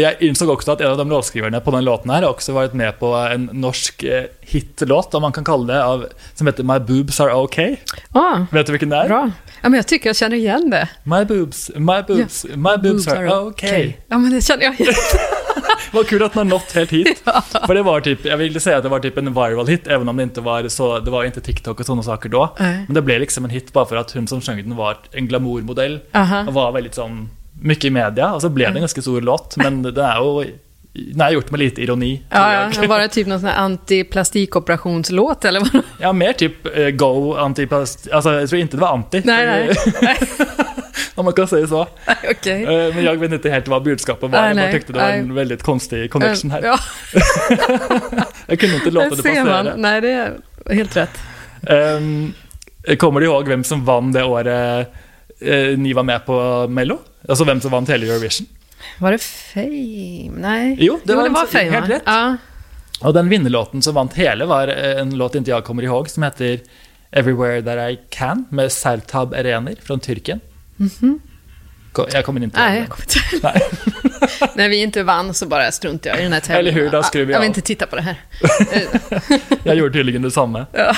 Speaker 1: jag insåg också att en av de låtskrivarna på den låten här också varit med på en norsk eh, hitlåt, om man kan kalla det, av, som heter My boobs are okay.
Speaker 2: Ja,
Speaker 1: Vet du vilken det är?
Speaker 2: bra. Ja, men jag tycker jag känner igen det.
Speaker 1: My boobs, my boobs, my boobs are okay.
Speaker 2: Ja, men det känner jag igen. [laughs]
Speaker 1: Vad kul att den har nått helt hit. [laughs] För det var typ, jag vill säga att det var typ en viral hit, även om det inte var så, det var inte TikTok och sådana saker då.
Speaker 2: Nej.
Speaker 1: Men det blev liksom en hit bara för att hon som sjöng den var en glamourmodell.
Speaker 2: Aha.
Speaker 1: och var väldigt sån, mycket i media, och så blev det en ganska stor låt, men den är den är gjort med lite ironi.
Speaker 2: Ja,
Speaker 1: jag.
Speaker 2: ja. Var det typ någon sån här antiplastikooperationslåt eller vad?
Speaker 1: Ja, mer typ eh, go, antiplast, alltså jag tror inte det var anti.
Speaker 2: Nej, nej. nej. [laughs]
Speaker 1: Om man kan säga så. [laughs]
Speaker 2: Okej.
Speaker 1: Eh, Men jag vet inte helt vad budskapet var,
Speaker 2: Nej,
Speaker 1: jag
Speaker 2: nej,
Speaker 1: tyckte det var
Speaker 2: nej.
Speaker 1: en väldigt konstig connection här.
Speaker 2: Ja, [laughs]
Speaker 1: Jag kunde inte låta
Speaker 2: det
Speaker 1: det
Speaker 2: man.
Speaker 1: passera.
Speaker 2: Nej, det är helt rätt.
Speaker 1: Um, kommer du ihåg vem som vann det året eh, ni var med på Mello? Alltså vem som vann hela Eurovision?
Speaker 2: Var det Fame? Nej.
Speaker 1: Jo, det var,
Speaker 2: det var
Speaker 1: en-
Speaker 2: Fame.
Speaker 1: helt rätt.
Speaker 2: Ja.
Speaker 1: Och den vinnarlåten som vann hela var eh, en låt inte jag kommer ihåg som heter Everywhere That I Can med Sertab Erener från Tyrkien. Ko- Jag kommer inte.
Speaker 2: Nej,
Speaker 1: ihåg
Speaker 2: jag kommer inte
Speaker 1: Nej. [laughs]
Speaker 2: När vi inte vann så bara struntar jag i den här tävlingen.
Speaker 1: Eller hur, då skruvar jag
Speaker 2: Jag vill inte titta på det här. [laughs] [laughs]
Speaker 1: Jag gjorde tydligen detsamma.
Speaker 2: Ja.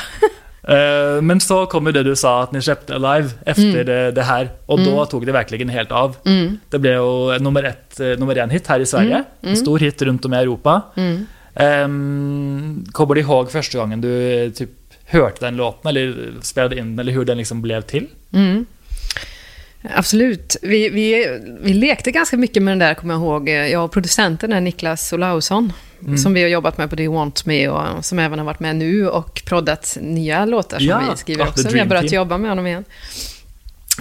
Speaker 1: Eh, Men så kom ju det du sa, att ni släppte Alive efter det, det här. Och då tog det verkligen helt av.
Speaker 2: Mm.
Speaker 1: Det blev ju nummer ett, eh, nummer en hit här i Sverige. En stor hit runt om i Europa.
Speaker 2: Mm.
Speaker 1: Um, kommer du ihåg första gången du eh, typ hörde den låten, eller spelade in eller hur den liksom blev till?
Speaker 2: Mm. Absolut. Vi, vi, vi lekte ganska mycket med den där, kommer jag ihåg. Jag och producenten är Niklas Olausson,
Speaker 1: Mm.
Speaker 2: som vi har jobbat med på Do You Want Me och som även har varit med nu och proddat nya låtar som
Speaker 1: Ja,
Speaker 2: vi skriver också. Vi har börjat
Speaker 1: Team.
Speaker 2: jobba med honom igen.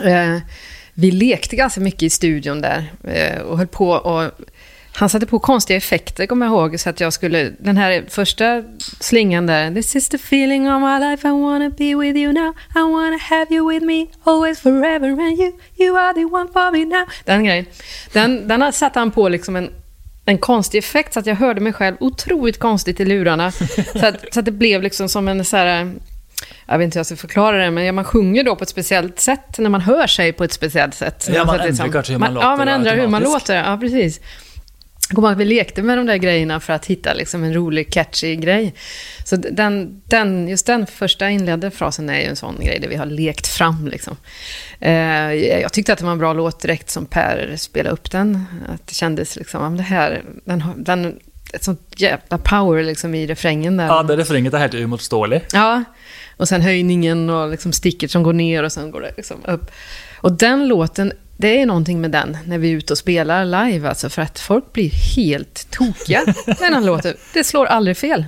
Speaker 2: Eh, vi lekte ganska mycket i studion där eh, och höll på och han satte på konstiga effekter, kommer jag ihåg, så att jag skulle... Den här första slingan där. This is the feeling of my life, I wanna be with you now. I wanna have you with me, always forever and you, you are the one for me now. Den grejen. Den, den satte han på liksom en, en konstig effekt, så att jag hörde mig själv otroligt konstigt i lurarna. [laughs] Så att, så att det blev liksom som en så här... Jag vet inte hur jag ska förklara det, men ja, man sjunger då på ett speciellt sätt när man hör sig på ett speciellt sätt.
Speaker 1: Ja, man
Speaker 2: är
Speaker 1: ändrar
Speaker 2: som-
Speaker 1: kanske hur man
Speaker 2: Ja, man
Speaker 1: låter
Speaker 2: ändrar hur man låter. Ja, precis. Kommer ihåg att vi lekte med de där grejerna för att hitta liksom en rolig, catchy grej. Så den, den, just den första inledande frasen är ju en sån grej där vi har lekt fram. Liksom. Eh, jag tyckte att det var en bra låt direkt som Per spelade upp den. Att det kändes liksom, det här, den, den, ett sånt jävla power liksom i refrängen där.
Speaker 1: Ja, det refränget är helt oemotståelig.
Speaker 2: Ja, och sen höjningen och liksom sticket som går ner och sen går det liksom upp. Och den låten, det är någonting med den när vi är ute och spelar live, alltså för att folk blir helt tokiga [laughs] när den låten. Det slår aldrig fel.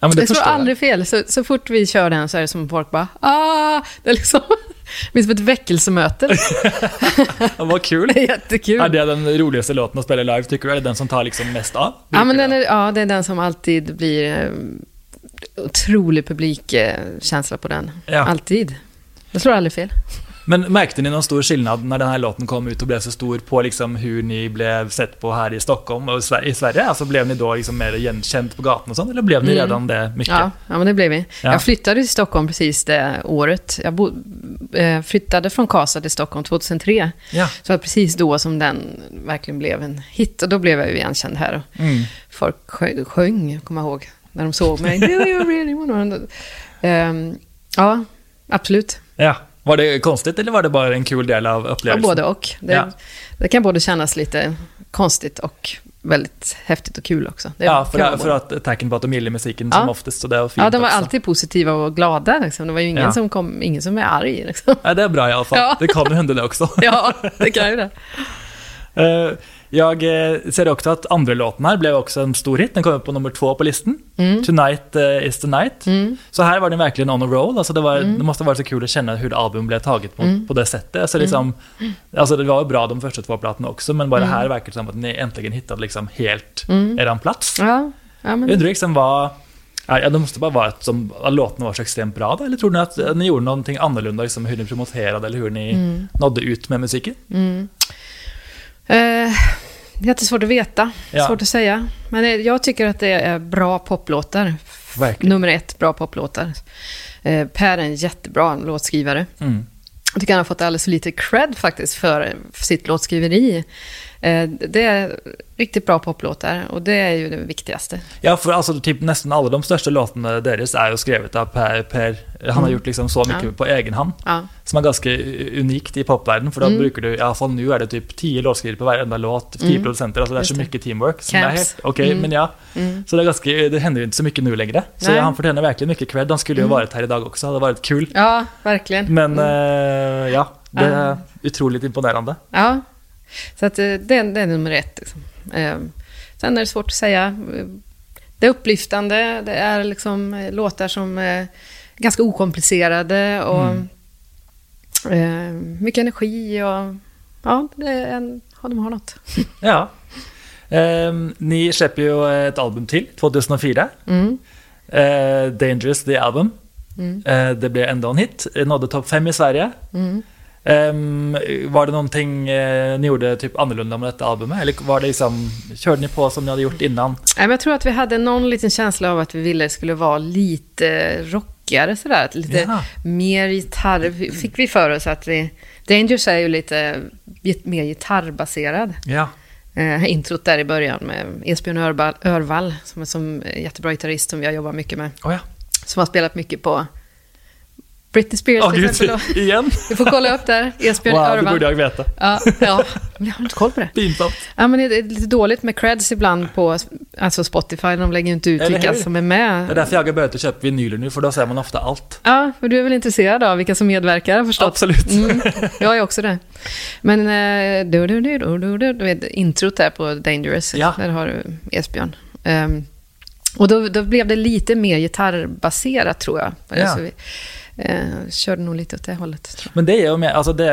Speaker 1: Ja, men det,
Speaker 2: Det, slår
Speaker 1: jag.
Speaker 2: aldrig fel. Så, så fort vi kör den så är det som folk bara ah! Det är liksom, det är som ett väckelsemöte. [laughs]
Speaker 1: Ja, vad kul. [laughs]
Speaker 2: Det är jättekul.
Speaker 1: Är det den roligaste låten att spela live, tycker du? Är det den som tar liksom mest av?
Speaker 2: Ja, men den är, ja, det är den som alltid blir eh, otrolig publikkänsla på den.
Speaker 1: Ja.
Speaker 2: Alltid. Det slår aldrig fel.
Speaker 1: Men märkte ni någon stor skillnad när den här låten kom ut och blev så stor på liksom hur ni blev sett på här i Stockholm och i Sver- i Sverige? Alltså blev ni då liksom mer igenkänd på gatan och sånt, eller blev ni
Speaker 2: Mm.
Speaker 1: redan det mycket?
Speaker 2: Ja, ja, men det blev vi.
Speaker 1: Ja.
Speaker 2: Jag flyttade till Stockholm precis det året. Jag bo, eh, flyttade från Karlstad till Stockholm 2003.
Speaker 1: Ja.
Speaker 2: Så det var precis då som den verkligen blev en hit. Och då blev jag ju igenkänd här. Och
Speaker 1: Mm.
Speaker 2: folk sjöng, kommer jag ihåg, när de såg mig. Do you really wanna... Ehm, ja, absolut.
Speaker 1: ja. Var det konstigt eller var det bara en kul del av
Speaker 2: Ja,
Speaker 1: upplevelsen?
Speaker 2: både och. Det,
Speaker 1: Ja.
Speaker 2: det kan både kännas lite konstigt och väldigt häftigt och kul också. Det
Speaker 1: Ja, för, att, för att de gillar musiken
Speaker 2: Ja.
Speaker 1: som oftast, så det var fint
Speaker 2: Ja, de var
Speaker 1: också.
Speaker 2: alltid positiva och glada. Liksom. Det var ju ingen,
Speaker 1: Ja.
Speaker 2: som kom, ingen som är arg. Liksom.
Speaker 1: Ja, det är bra i alla fall.
Speaker 2: Ja.
Speaker 1: Det kan ju hända det också. [laughs]
Speaker 2: Ja, det kan ju det. [laughs]
Speaker 1: Eh, Jag eh, ser också att andra låten här blev också en stor hit. Den kom upp på nummer två på listan.
Speaker 2: Mm.
Speaker 1: Tonight eh, is the night. Så här var den verkligen on a roll. Alltså det, var, det måste ha varit så kul att känna hur album blev taget på,
Speaker 2: Mm.
Speaker 1: på det sättet. Alltså liksom, alltså det var ju bra de första två plattorna också, men bara här verkar det som att ni äntligen hittade liksom helt eran plats.
Speaker 2: Ja, ja
Speaker 1: Jag
Speaker 2: men...
Speaker 1: undrar liksom vad... Ja, det måste bara vara att, som, att låtarna var så extremt bra då, eller tror ni att eh, ni gjorde någonting annorlunda, liksom hur ni promoterade eller hur ni
Speaker 2: Mm.
Speaker 1: nådde ut med musiken?
Speaker 2: Eh, jättesvårt att veta.
Speaker 1: Ja.
Speaker 2: Svårt att säga. Men eh, jag tycker att det är bra poplåtar.
Speaker 1: Verkligen.
Speaker 2: Nummer ett, bra poplåtar. Eh, per är en jättebra låtskrivare.
Speaker 1: Mm.
Speaker 2: Jag tycker han har fått alldeles för lite cred faktiskt för sitt låtskriveri. Eh, Det är riktigt bra poplåtar och det är ju det viktigaste.
Speaker 1: Ja, för alltså typ nästan alla de största låtarna deras är ju skrivet av Per. per han har gjort liksom så mycket
Speaker 2: Mm. Ja.
Speaker 1: på egen hand.
Speaker 2: Ja,
Speaker 1: Som är ganska unikt i popvärlden, för då
Speaker 2: Mm.
Speaker 1: brukar du, i alla fall nu är det typ 10 låtskrivare på varenda låt, 10
Speaker 2: Mm.
Speaker 1: producenter, alltså det är
Speaker 2: Just
Speaker 1: så
Speaker 2: det.
Speaker 1: mycket teamwork. Som är helt, okej,
Speaker 2: Mm.
Speaker 1: men ja.
Speaker 2: mm.
Speaker 1: Så det, är ganska, det händer inte så mycket nu längre. Så
Speaker 2: Nej.
Speaker 1: han förtjänar verkligen mycket cred. Han skulle ju
Speaker 2: Mm.
Speaker 1: varit här idag också, det hade varit kul.
Speaker 2: ja verkligen.
Speaker 1: Men
Speaker 2: Mm.
Speaker 1: eh, ja, det är otroligt imponerande.
Speaker 2: Ja, så att eh, det, det är nummer ett. Liksom. Eh, Sen är det svårt att säga. Eh, Det är upplyftande, det är liksom eh, låtar som är ganska okomplicerade och
Speaker 1: Mm.
Speaker 2: eh, mycket energi och ja, det är en, ja, de har något. [laughs]
Speaker 1: Ja. Ehm, ni släpper ju ett album till, 2004.
Speaker 2: Mm.
Speaker 1: Eh, Dangerous, the album.
Speaker 2: Mm.
Speaker 1: Eh, det blev ändå en hit. Nådde topp fem i Sverige.
Speaker 2: Mm.
Speaker 1: Ehm, var det någonting eh, ni gjorde typ annorlunda med detta albumet? Eller var det liksom, körde ni på som ni hade gjort innan?
Speaker 2: Nej, jag tror att vi hade någon liten känsla av att vi ville det skulle vara lite rockigare sådär. Att Lite
Speaker 1: Jaha.
Speaker 2: mer gitarr fick vi för oss att vi... Dangerous är ju lite mer gitarrbaserad.
Speaker 1: Ja.
Speaker 2: Eh, introt där i början med Esbjörn Örvall, Örvall som är som jättebra gitarrist som vi har jobbat mycket med.
Speaker 1: Oh, ja.
Speaker 2: Som har spelat mycket på Britney Spears
Speaker 1: Åh
Speaker 2: till
Speaker 1: gud,
Speaker 2: exempel.
Speaker 1: igen?
Speaker 2: Vi får kolla upp där. Esbjörn
Speaker 1: Wow, det
Speaker 2: Örvall.
Speaker 1: borde jag veta.
Speaker 2: Ja, ja, jag har inte koll på det.
Speaker 1: Pinsamt.
Speaker 2: Ja, men det är lite dåligt med creds ibland på alltså Spotify. De lägger ju inte ut
Speaker 1: Eller
Speaker 2: vilka som är
Speaker 1: Det
Speaker 2: med.
Speaker 1: är därför jag har börjat köpa vinyler nu, för då ser man ofta allt.
Speaker 2: Ja, för du är väl intresserad av vilka som medverkar, förstått.
Speaker 1: Absolut.
Speaker 2: Mm, jag är också det. Men eh, du, du, du, du, du, du, du vet, introt där på Dangerous,
Speaker 1: Ja.
Speaker 2: där har du Esbjörn. Ehm, och då, då blev det lite mer gitarrbaserat tror jag.
Speaker 1: Ja.
Speaker 2: Så vi eh, körde nog lite åt det hållet.
Speaker 1: Men det med, alltså det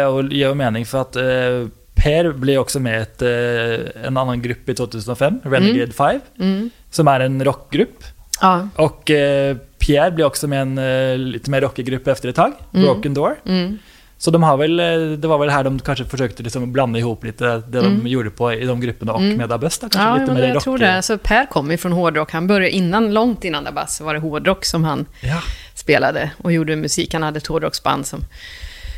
Speaker 1: ju mening för att eh, Per blev också med i ett, eh, en annan grupp i 2005, Renegade 5,
Speaker 2: jag. Mm.
Speaker 1: som är en rockgrupp.
Speaker 2: Ja.
Speaker 1: Och eh, Pierre blev också med i en eh, lite mer rockig grupp efter ett tag,
Speaker 2: Mm.
Speaker 1: Broken Door.
Speaker 2: Mm.
Speaker 1: Så de har väl, eh, det var väl här de kanske försökte liksom blanda ihop lite det
Speaker 2: Mm.
Speaker 1: de gjorde på i de grupperna och
Speaker 2: Mm.
Speaker 1: med Dabus då, kanske
Speaker 2: Ja,
Speaker 1: lite mer
Speaker 2: jag
Speaker 1: rock.
Speaker 2: tror det. Så Per kom ju från hårdrock. Han började innan, långt innan Dabas, så var det hårdrock som han
Speaker 1: Ja.
Speaker 2: Spelade och gjorde musik. Han hade ett hårdrocksband som,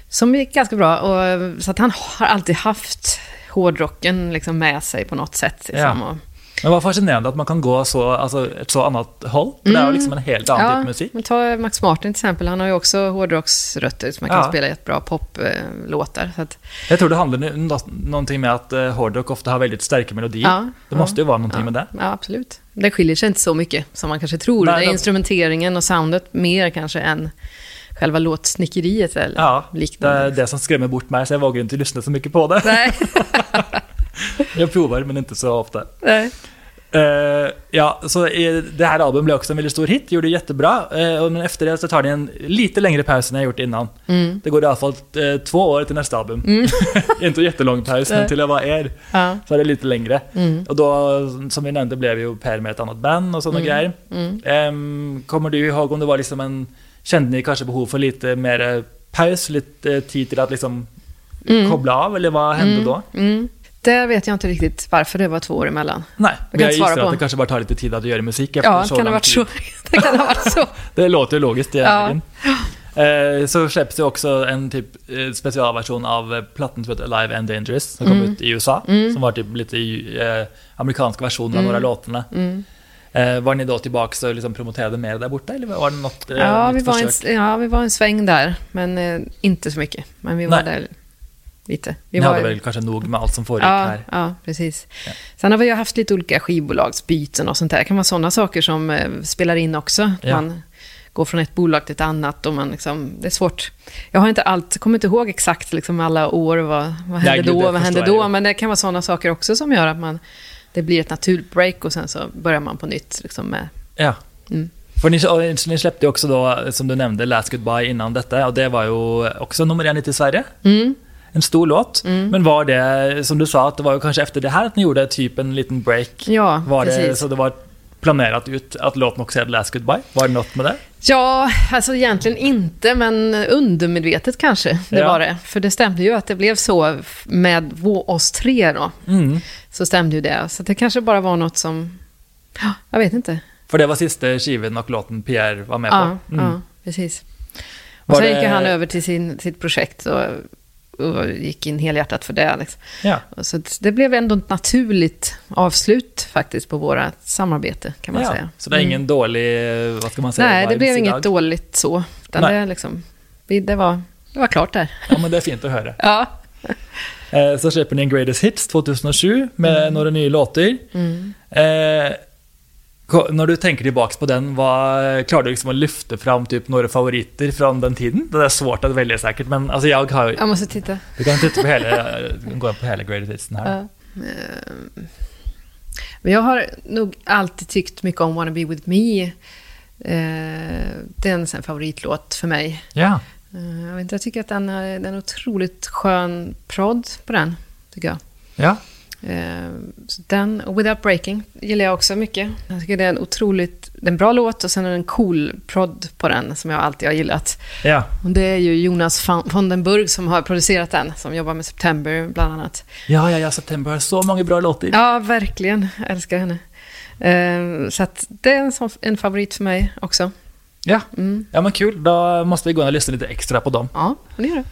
Speaker 2: som gick ganska bra. Och, så att han har alltid haft hårdrocken liksom med sig på något sätt. Liksom.
Speaker 1: Ja.
Speaker 2: Och,
Speaker 1: Men vad fascinerande att man kan gå så, alltså ett så annat håll. För Det är ju
Speaker 2: Mm.
Speaker 1: liksom en helt annan
Speaker 2: ja,
Speaker 1: typ musik.
Speaker 2: men ta Max Martin till exempel. Han har ju också hårdrocksrötter som man kan
Speaker 1: Ja.
Speaker 2: spela jättebra poplåtar. Så att,
Speaker 1: Jag tror det handlar nu- nå- någonting med att eh, hårdrock ofta har väldigt starka melodier.
Speaker 2: ja,
Speaker 1: Det måste ju vara någonting med det.
Speaker 2: Ja, absolut. Det skiljer sig inte så mycket som man kanske tror.
Speaker 1: Nej,
Speaker 2: det är
Speaker 1: de-
Speaker 2: instrumenteringen och soundet mer kanske än själva låtsnickeriet eller
Speaker 1: Ja, det
Speaker 2: liknande.
Speaker 1: är det som skrämmer bort mig, så jag vågar inte lyssna så mycket på det.
Speaker 2: Nej, [laughs] [laughs] [laughs]
Speaker 1: Jag provar, men inte så ofta.
Speaker 2: nej.
Speaker 1: Eh, ja, så det här albumet blev också en väldigt stor hit, gjorde det jättebra. Uh, men efter det så tar det en lite längre paus än jag gjort innan.
Speaker 2: Mm.
Speaker 1: Det går i alla fall eh, två år till nästa album. [laughs] inte jättelång paus, men till jag var er
Speaker 2: Ja.
Speaker 1: så är det lite längre.
Speaker 2: Mm.
Speaker 1: Och då, som vi nämnde, blev ju Per med ett annat band och sådana
Speaker 2: Mm.
Speaker 1: grejer.
Speaker 2: Mm.
Speaker 1: Ehm, kommer du ihåg om det var liksom en... Kände ni kanske behov för lite mer paus, lite tid till att liksom
Speaker 2: Mm.
Speaker 1: koppla av, eller vad hände
Speaker 2: Mm.
Speaker 1: då?
Speaker 2: Där vet jag inte riktigt varför det var två år emellan.
Speaker 1: Nej,
Speaker 2: Jag
Speaker 1: men jag gissar
Speaker 2: på.
Speaker 1: att det kanske bara tar lite tid att göra musik efter
Speaker 2: Ja,
Speaker 1: så
Speaker 2: kan det,
Speaker 1: lång
Speaker 2: varit
Speaker 1: tid.
Speaker 2: så? [laughs] det kan ha varit så. [laughs]
Speaker 1: Det låter ju logiskt
Speaker 2: Ja.
Speaker 1: egentligen. Eh, så släpps det också en typ eh, specialversion av eh, plattan som heter Alive and Dangerous som kom
Speaker 2: Mm.
Speaker 1: ut i USA.
Speaker 2: Mm.
Speaker 1: Som var typ lite eh, amerikanska versioner av
Speaker 2: Mm.
Speaker 1: några låtarna.
Speaker 2: Mm.
Speaker 1: Eh, var ni då tillbaka och liksom promoterade mer där borta eller var det något
Speaker 2: Ja, vi var en, ja, vi var en sväng där, men inte så mycket. Men vi var
Speaker 1: Nej.
Speaker 2: där lite. Vi
Speaker 1: Ni
Speaker 2: var,
Speaker 1: hade väl kanske nog med allt som foregick
Speaker 2: ja,
Speaker 1: här?
Speaker 2: ja, precis.
Speaker 1: Ja.
Speaker 2: Sen har vi ju haft lite olika skivbolagsbyten och sånt där. Det kan vara sådana saker som eh, spelar in också.
Speaker 1: Ja.
Speaker 2: Man går från ett bolag till ett annat och man liksom, det är svårt. Jag har inte allt, kommer inte ihåg exakt liksom alla år, vad, vad hände då, vad hände
Speaker 1: jag
Speaker 2: då, men det kan vara sådana saker också som gör att man, det blir ett naturligt break och sen så börjar man på nytt liksom med,
Speaker 1: Ja.
Speaker 2: Mm.
Speaker 1: För ni, ni släppte också då, som du nämnde, Last Goodbye innan detta och det var ju också nummer en i Sverige.
Speaker 2: mm,
Speaker 1: En stor låt.
Speaker 2: Mm.
Speaker 1: Men var det, som du sa, att det var ju kanske efter det här att ni gjorde typ en liten break?
Speaker 2: ja,
Speaker 1: Var det,
Speaker 2: precis.
Speaker 1: så det var planerat ut att låten också hette Last Goodbye? Var det något med det?
Speaker 2: Ja, alltså egentligen inte, men undermedvetet kanske det
Speaker 1: Ja.
Speaker 2: var det. För det stämde ju att det blev så med oss tre då.
Speaker 1: Mm.
Speaker 2: Så stämde ju det. Så det kanske bara var något som, ja, jag vet inte.
Speaker 1: För det var sista skivan och låten Pierre var med
Speaker 2: Ja,
Speaker 1: på? Mm.
Speaker 2: ja precis. Och
Speaker 1: Var
Speaker 2: sen
Speaker 1: det-
Speaker 2: gick han över till sin, sitt projekt och, och gick in helhjärtat för det. Liksom.
Speaker 1: ja.
Speaker 2: Och Så det blev ändå ett naturligt avslut faktiskt på våra samarbete kan man
Speaker 1: ja.
Speaker 2: säga.
Speaker 1: Så det är
Speaker 2: Mm.
Speaker 1: ingen dålig, vad ska man säga,
Speaker 2: Nej, det blev inget dåligt så. Utan
Speaker 1: Nej.
Speaker 2: det, liksom, det, var, det var klart där.
Speaker 1: Ja, men det är fint att höra.
Speaker 2: Ja.
Speaker 1: Eh, så släpper ni en Greatest Hits 2007 med några nya låtar.
Speaker 2: Mm.
Speaker 1: Eh, när du tänker tillbaka på den, klarar du liksom att lyfta fram typ några favoriter från den tiden? Det är svårt att välja säkert, men alltså jag har
Speaker 2: Jag måste titta.
Speaker 1: Du kan titta på hela, [laughs] gå på hela Greatest Hits här.
Speaker 2: Ja. Eh, Men jag har nog alltid tyckt mycket om Wanna Be With Me. Eh, Det är en sån favoritlåt för mig.
Speaker 1: Ja.
Speaker 2: Eh, Jag, vet inte, jag tycker att den är, den är otroligt skön prod på den, tycker jag.
Speaker 1: Ja.
Speaker 2: Eh, så den, och Without Breaking gillar jag också mycket. Jag tycker det är en otroligt, det är en bra låt och sen är det en cool prod på den som jag alltid har gillat.
Speaker 1: Ja.
Speaker 2: Och det är ju Jonas van den Burg som har producerat den, som jobbar med September bland annat.
Speaker 1: Ja, ja, ja, September har så många bra låtar.
Speaker 2: Ja, verkligen. Jag älskar henne. Eh, så att det är en, sån, en favorit för mig också.
Speaker 1: Ja.
Speaker 2: Mm.
Speaker 1: ja, men kul. Då måste vi gå och lyssna lite extra på dem.
Speaker 2: Ja, det gör det.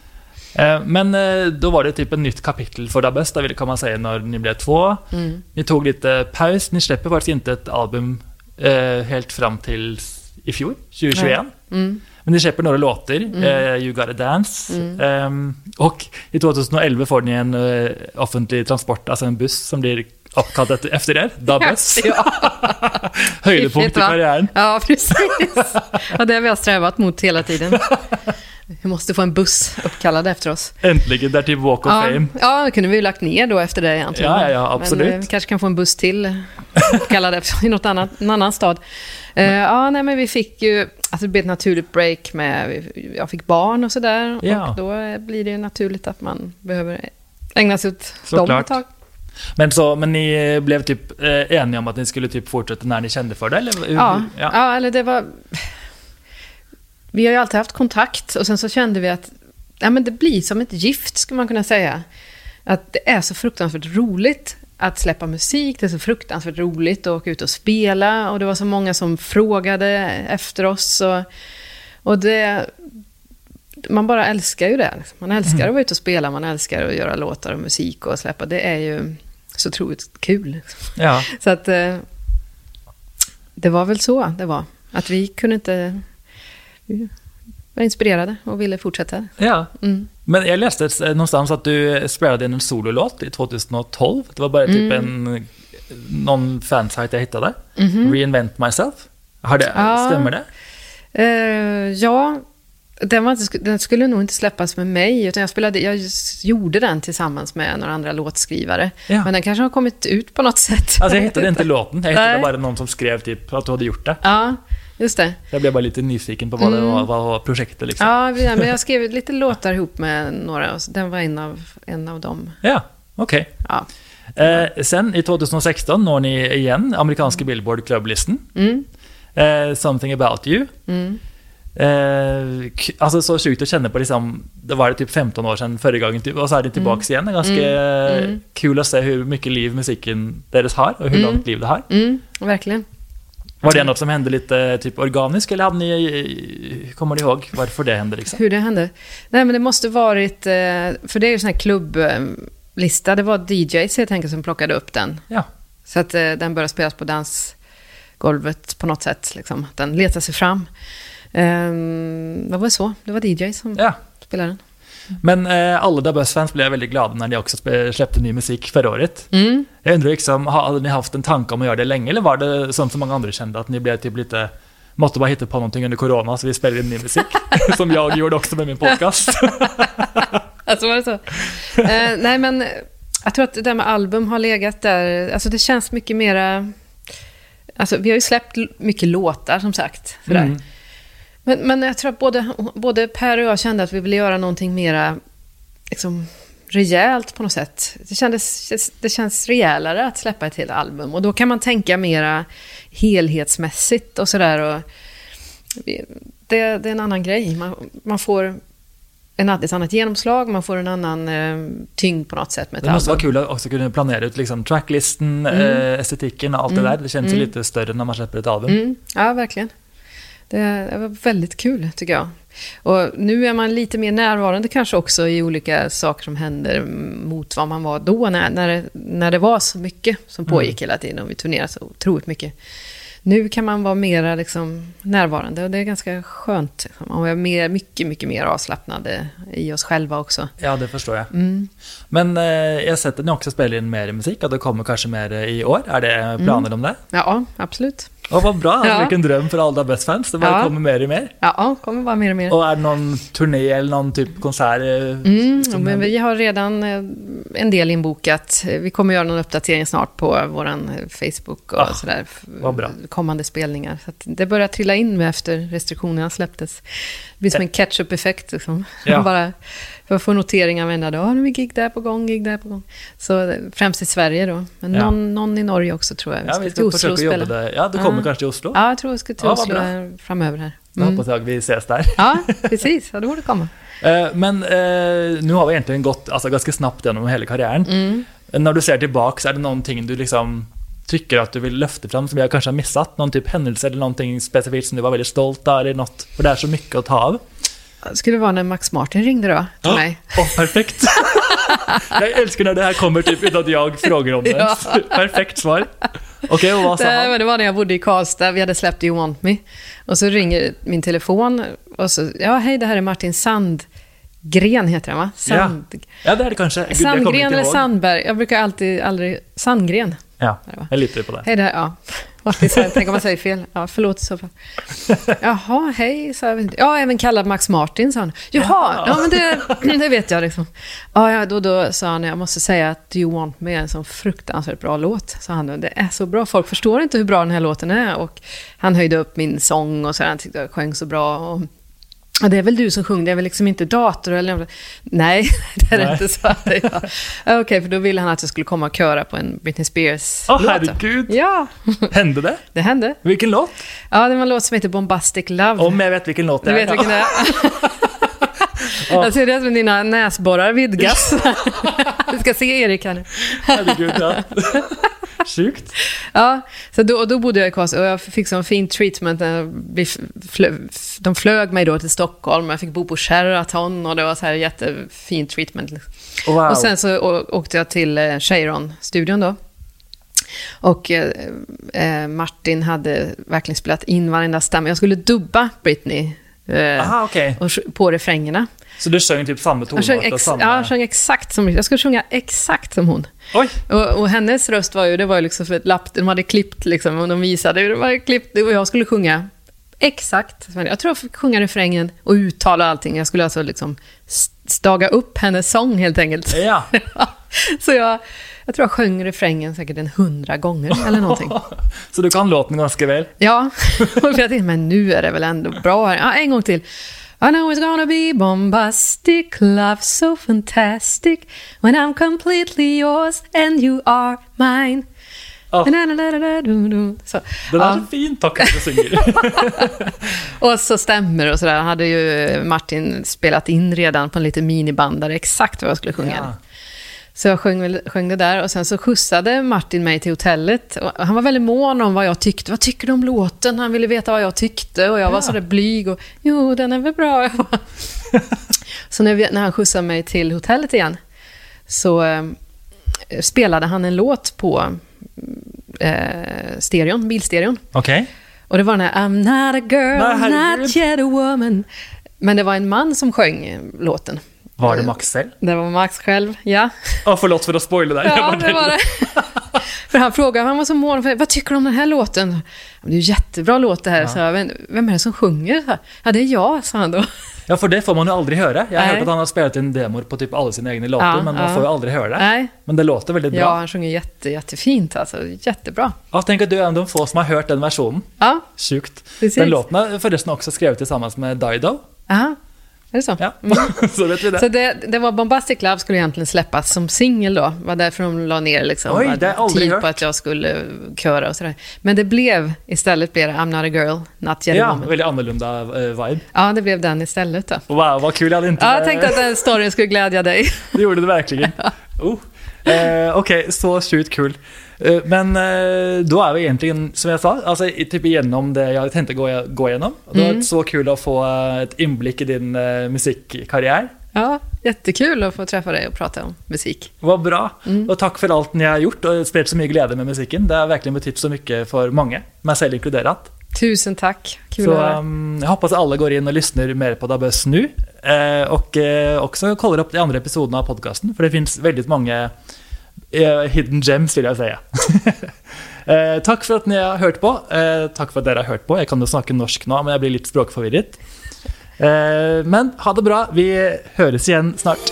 Speaker 1: Eh, Men eh, då var det typ ett nytt kapitel för Dabbes, där kan man säga, när ni blev två.
Speaker 2: Mm.
Speaker 1: Ni tog lite paus. Ni släpper faktiskt inte ett album eh, helt fram till i fjol, 2021.
Speaker 2: Mm.
Speaker 1: Men ni släpper några låtar, eh, You Gotta Dance.
Speaker 2: Mm.
Speaker 1: Ehm, och i 2011 får ni en eh, offentlig transport, alltså en buss som blir uppkallad efter- er, [laughs] Dabbes.
Speaker 2: Ja. [laughs]
Speaker 1: Höjdepunkt i karriären.
Speaker 2: Ja, precis. Ja, det har vi strävat mot hela tiden. [laughs] Vi måste få en buss uppkallad efter oss.
Speaker 1: Äntligen, där till Walk of
Speaker 2: Ja,
Speaker 1: Fame.
Speaker 2: ja, det kunde vi ju lagt ner då efter det egentligen.
Speaker 1: Ja, ja, ja, absolut.
Speaker 2: Men eh, vi kanske kan få en buss till uppkallad efter i något annat, en annan stad. Eh, ja, nej, men vi fick ju, alltså det blev ett naturligt break med, jag fick barn och sådär.
Speaker 1: Ja.
Speaker 2: Och då eh, blir det ju naturligt att man behöver ägna sig åt dem
Speaker 1: Såklart.
Speaker 2: ett tag.
Speaker 1: Men, så, men ni blev typ eh, eniga om att ni skulle typ fortsätta när ni kände för det? Eller?
Speaker 2: ja.
Speaker 1: ja.
Speaker 2: eller det var... Vi har ju alltid haft kontakt och sen så kände vi att ja, men det blir som ett gift, skulle man kunna säga. Att det är så fruktansvärt roligt att släppa musik, det är så fruktansvärt roligt att åka ut och spela och det var så många som frågade efter oss. Och, och det... Man bara älskar ju det. Man älskar att vara ute och spela, man älskar att göra låtar och musik och släppa. Det är ju så otroligt kul.
Speaker 1: ja.
Speaker 2: Så att eh, det var väl så det var. Att vi kunde inte... Var inspirerade och ville fortsätta.
Speaker 1: ja.
Speaker 2: Mm.
Speaker 1: Men jag läste eh, någonstans att du spelade in en sololåt i 2012. Det var bara typ en någon fansite jag hittade. Reinvent myself. Har det,
Speaker 2: Ja.
Speaker 1: Stämmer det?
Speaker 2: Eh, ja, den, var inte, den skulle nog inte släppas med mig, utan jag, spelade, jag gjorde den tillsammans med några andra låtskrivare.
Speaker 1: Ja.
Speaker 2: Men den kanske har kommit ut på något sätt.
Speaker 1: Alltså jag hittade [laughs] inte låten, jag hittade
Speaker 2: Nej.
Speaker 1: bara någon som skrev typ att du hade gjort det.
Speaker 2: Ja, just det.
Speaker 1: Jag blev bara lite nyfiken på vad det var, vad var projektet liksom.
Speaker 2: Ja, men jag skrev lite låtar ihop med några, och så den var en av, en av dem.
Speaker 1: Ja, okej.
Speaker 2: Ja.
Speaker 1: Eh, sen i 2016 når ni igen amerikanska Billboard klubblisten.
Speaker 2: Mm,
Speaker 1: Eh, Something about you.
Speaker 2: mm.
Speaker 1: Eh, alltså så sjukt att känna på liksom, det var det typ 15 år sedan förra gången, typ, och så är det tillbaks igen. Det är ganska
Speaker 2: Mm. Mm.
Speaker 1: kul att se hur mycket liv musiken deras har, och hur
Speaker 2: Mm.
Speaker 1: långt liv det har.
Speaker 2: Mm, verkligen.
Speaker 1: Var det något som hände lite typ organiskt, eller hade ni, kommer ni ihåg varför det hände liksom?
Speaker 2: Hur det hände? Nej, men det måste varit... eh, För det är ju sån här klubblista. Det var DJs helt enkelt som plockade upp den.
Speaker 1: Ja,
Speaker 2: Så att eh, den började spelas på dansgolvet på något sätt. Liksom. Den letade sig fram. Um, det var så. Det var DJs som
Speaker 1: ja.
Speaker 2: spelade den.
Speaker 1: Men eh, alla The Buzz-fans blev väldigt glada när de också släppte ny musik förra året.
Speaker 2: Mm.
Speaker 1: Jag undrar liksom, ha- hade ni haft en tanke om att göra det länge, eller var det sånt som många andra kände, att ni blev typ lite Måste bara hitta på någonting under corona så vi spelar in ny musik. [laughs] [laughs] som jag gjorde också med min podcast. [laughs]
Speaker 2: Alltså var det så? eh, nej, men jag tror att det där med album har legat där. Alltså det känns mycket mera... Alltså vi har ju släppt mycket låtar som sagt. Sådär.
Speaker 1: Mm.
Speaker 2: Men, men jag tror att både, både Per och jag kände att vi ville göra någonting mera liksom, rejält på något sätt. Det, kändes, det känns rejälare att släppa ett helt album. Och då kan man tänka mera helhetsmässigt och sådär. Det, det är en annan grej. Man, man får en, ett annat genomslag, man får en annan eh, tyngd på något sätt med ett
Speaker 1: Det måste vara
Speaker 2: album.
Speaker 1: kul att också kunna planera ut liksom tracklisten, eh, estetiken och allt det där. Det känns ju lite större när man släpper ett album.
Speaker 2: Mm, ja, verkligen. Det, var väldigt kul, tycker jag. Och nu är man lite mer närvarande kanske också i olika saker som händer mot vad man var då, när, när, det, när det var så mycket som pågick hela tiden och vi turnerade så otroligt mycket. Nu kan man vara mera liksom närvarande och det är ganska skönt. Liksom. Och vi är mer, mycket, mycket mer avslappnade i oss själva också.
Speaker 1: Ja, det förstår jag.
Speaker 2: Mm.
Speaker 1: Men eh, jag har sett att ni också spelar in mer musik, och det kommer kanske mer i år. Är det planer om det?
Speaker 2: Ja, absolut.
Speaker 1: Och vad bra,
Speaker 2: Ja.
Speaker 1: vilken dröm för alla Best-fans. Det bara
Speaker 2: Ja.
Speaker 1: kommer mer och mer.
Speaker 2: Ja, kommer bara mer och mer.
Speaker 1: Och är det någon turné eller någon typ konsert? eh,
Speaker 2: Mm, men vi har redan eh, en del inbokat. Vi kommer göra någon uppdatering snart på vår Facebook och
Speaker 1: Ah,
Speaker 2: sådär.
Speaker 1: vad bra.
Speaker 2: Kommande spelningar. Så det börjar trilla in med efter restriktionerna släpptes. Det blir som en catch-up-effekt. Liksom.
Speaker 1: Ja. [laughs]
Speaker 2: Bara för att få noteringar varenda dag. Nu är gig där på gång, gig där på gång. Så eh, främst i Sverige då. Men
Speaker 1: Ja.
Speaker 2: någon, någon i Norge också tror jag.
Speaker 1: Ja, vi
Speaker 2: till
Speaker 1: ska försöka jobba där. Ja, du kommer
Speaker 2: Ja.
Speaker 1: kanske till Oslo?
Speaker 2: Ja, jag tror jag ska till
Speaker 1: Ja,
Speaker 2: Oslo här framöver här.
Speaker 1: Då
Speaker 2: Mm.
Speaker 1: hoppas jag vi ses där.
Speaker 2: Ja, precis. Ja, det borde komma. [laughs]
Speaker 1: Eh, Men eh, nu har vi egentligen gått alltså, ganska snabbt genom hela karriären.
Speaker 2: Mm.
Speaker 1: När du ser tillbaka, så är det någonting du liksom tycker att du vill lyfta fram som jag kanske har missat? Någon typ händelse eller någonting specifikt som du var väldigt stolt av? Eller något, för det är så mycket att ta av.
Speaker 2: Det skulle vara när Max Martin ringde då, till mig.
Speaker 1: Åh, perfekt! [laughs] jag älskar när det här kommer typ utan att jag frågar om det.
Speaker 2: Ja.
Speaker 1: Perfekt svar. Okej, och vad sa
Speaker 2: Det,
Speaker 1: han?
Speaker 2: men det var när jag bodde i Karlstad, vi hade släppt You Want Me. Och så ringer min telefon och så, ja hej det här är Martin Sandgren heter han va? Sand,
Speaker 1: Ja, det är det kanske. Gud,
Speaker 2: Sandgren eller. Sandberg, jag brukar alltid, aldrig, Sandgren.
Speaker 1: Ja,
Speaker 2: det
Speaker 1: jag litar på det.
Speaker 2: Hej det här, tänk om man säger fel. Ja, förlåt i så fall. Jaha, hej, sa jag. Ja, även kallad Max Martin, sa han. Jaha, ja men det, [clears throat] det vet jag liksom. Ja, ja då, då sa han, jag måste säga att Do You Want Me är en sån fruktansvärt bra låt, sa han. Det är så bra, folk förstår inte hur bra den här låten är. Och han höjde upp min sång och så, han tyckte jag sjöng så bra. Och, Ja, det är väl du som sjunger, det är väl liksom inte dator eller Nej, [laughs] det är
Speaker 1: Nej.
Speaker 2: inte, så. Ja. [laughs] Okej, för då ville han att jag skulle komma och köra på en Britney Spears-låt.
Speaker 1: Åh, herregud.
Speaker 2: Ja,
Speaker 1: Hände det?
Speaker 2: det hände.
Speaker 1: Vilken låt?
Speaker 2: Ja, det var en låt som heter Bombastic Love.
Speaker 1: Om jag vet vilken låt det
Speaker 2: du
Speaker 1: är.
Speaker 2: vet vilken det är? [laughs] Jag ser det som dina näsborrar vidgas. du [laughs] ska se Erik här nu.
Speaker 1: Herregud, ja. Sjukt.
Speaker 2: Ja, så då, och då bodde jag i Karlstad och jag fick sån fin treatment. de flög mig då till Stockholm, jag fick bo på Sheraton och det var så här jättefin treatment.
Speaker 1: Wow.
Speaker 2: Och sen så åkte jag till eh, Cheiron-studion då. Och eh, eh, Martin hade verkligen spelat in varenda stämma. Jag skulle dubba Britney
Speaker 1: Aha, okej.
Speaker 2: och, på refrängerna.
Speaker 1: Så du sjöng typ samma tonart och samma...
Speaker 2: ja, jag sjöng exakt som Jag skulle sjunga exakt som hon.
Speaker 1: Oj!
Speaker 2: Och, och hennes röst var ju, det var ju liksom för ett lapp, de hade klippt liksom, och de visade de hade klippt, och jag skulle sjunga exakt. Jag tror jag fick sjunga refrängen och uttala allting. Jag skulle alltså liksom st- staga upp hennes sång helt enkelt.
Speaker 1: Ja. [laughs] [laughs]
Speaker 2: Så jag, jag tror jag sjöng refrängen säkert en hundra gånger eller någonting. [laughs]
Speaker 1: Så du kan låten ganska väl?
Speaker 2: Ja, [laughs] och jag tänkte, men nu är det väl ändå bra här. Ja, en gång till. I know it's gonna be bombastic, love so fantastic When I'm completely yours and you are mine. Na-na-na-na-na-du-du. Så,
Speaker 1: Det där
Speaker 2: ja.
Speaker 1: är fint tack att du sjunger.
Speaker 2: Och så stämmer och sådär. hade ju Martin spelat in redan på en liten minibandare exakt vad jag skulle sjunga.
Speaker 1: Ja.
Speaker 2: Så jag sjöng, sjöng det där och sen så skjutsade Martin mig till hotellet. Han var väldigt mån om vad jag tyckte. Vad tycker du om låten? Han ville veta vad jag tyckte och jag var
Speaker 1: Ja.
Speaker 2: sådär blyg och jo, den är väl bra. [laughs] Så när, vi, när han skjutsade mig till hotellet igen så eh, spelade han en låt på eh, stereon, bilstereon.
Speaker 1: Okej.
Speaker 2: Och det var den här I'm not a girl, not yet a woman. Men det var en man som sjöng låten.
Speaker 1: Var det Maxell?
Speaker 2: Det var Max själv, ja.
Speaker 1: Ja, förlåt för att spoila där.
Speaker 2: Ja, det var det. [laughs] För han frågade, han var så mån för, vad tycker du om den här låten? "Ja, Det är ju jättebra låt det här.
Speaker 1: Ja.
Speaker 2: Så jag, "Men vem är det som sjunger? Så Ja, det är jag, sa han då.
Speaker 1: Ja, för det får man ju aldrig höra. Jag har
Speaker 2: Nej.
Speaker 1: hört att han har spelat in demor på typ alla sina egna låtar,
Speaker 2: Ja,
Speaker 1: men man
Speaker 2: ja.
Speaker 1: får ju aldrig höra det.
Speaker 2: Nej,
Speaker 1: Men det låter väldigt
Speaker 2: ja,
Speaker 1: bra.
Speaker 2: han sjunger jätte, jättefint alltså. Jättebra.
Speaker 1: Ja, tänk att du är en av de få som har hört den versionen.
Speaker 2: Ja,
Speaker 1: Sjukt.
Speaker 2: precis.
Speaker 1: Den låten är förresten också skriven tillsammans med Dido.
Speaker 2: Aha. Är det så?
Speaker 1: Ja, [laughs] så vet vi det.
Speaker 2: Så det, det var Bombastic Love skulle egentligen släppas som singel då. Det var därför de la ner liksom,
Speaker 1: Oj, det
Speaker 2: tid
Speaker 1: hört.
Speaker 2: på att jag skulle köra och sådär. Men det blev, istället blev det I'm not a girl, not yet a
Speaker 1: Ja,
Speaker 2: woman.
Speaker 1: väldigt annorlunda eh, vibe.
Speaker 2: Ja, det blev den istället då.
Speaker 1: Wow, vad kul. Jag hade inte...
Speaker 2: Ja, jag tänkte att den storyn skulle glädja dig. [laughs]
Speaker 1: Det gjorde det verkligen. [laughs] Oh. Eh, Okej, så sjukt kul. Eh, men eh, då är vi egentligen, som jag sa, alltså, typ igenom det jag tänkte gå, gå igenom. Det var
Speaker 2: Mm.
Speaker 1: så kul att få eh, ett inblick i din eh, musikkarriär.
Speaker 2: Ja, jättekul att få träffa dig och prata om musik.
Speaker 1: Vad bra.
Speaker 2: Mm.
Speaker 1: Och tack för allt ni har gjort och spritt så mycket glädje med musiken. Det har verkligen betytt så mycket för många, mig själv inkluderat.
Speaker 2: Tusen tack, kul
Speaker 1: Så
Speaker 2: att
Speaker 1: um, jag hoppas alla går in och lyssnar mer på Dabbös nu. Eh, och eh, också kollar upp de andra episoderna av podcasten, för det finns väldigt många eh, hidden gems vill jag säga. [laughs] Eh, takk for at ni har hørt på. Eh, takk for at dere har hørt på. Jeg kan jo snakke norsk nå, men jeg blir litt språkforvirret. Eh, men ha det bra. Vi høres igjen snart.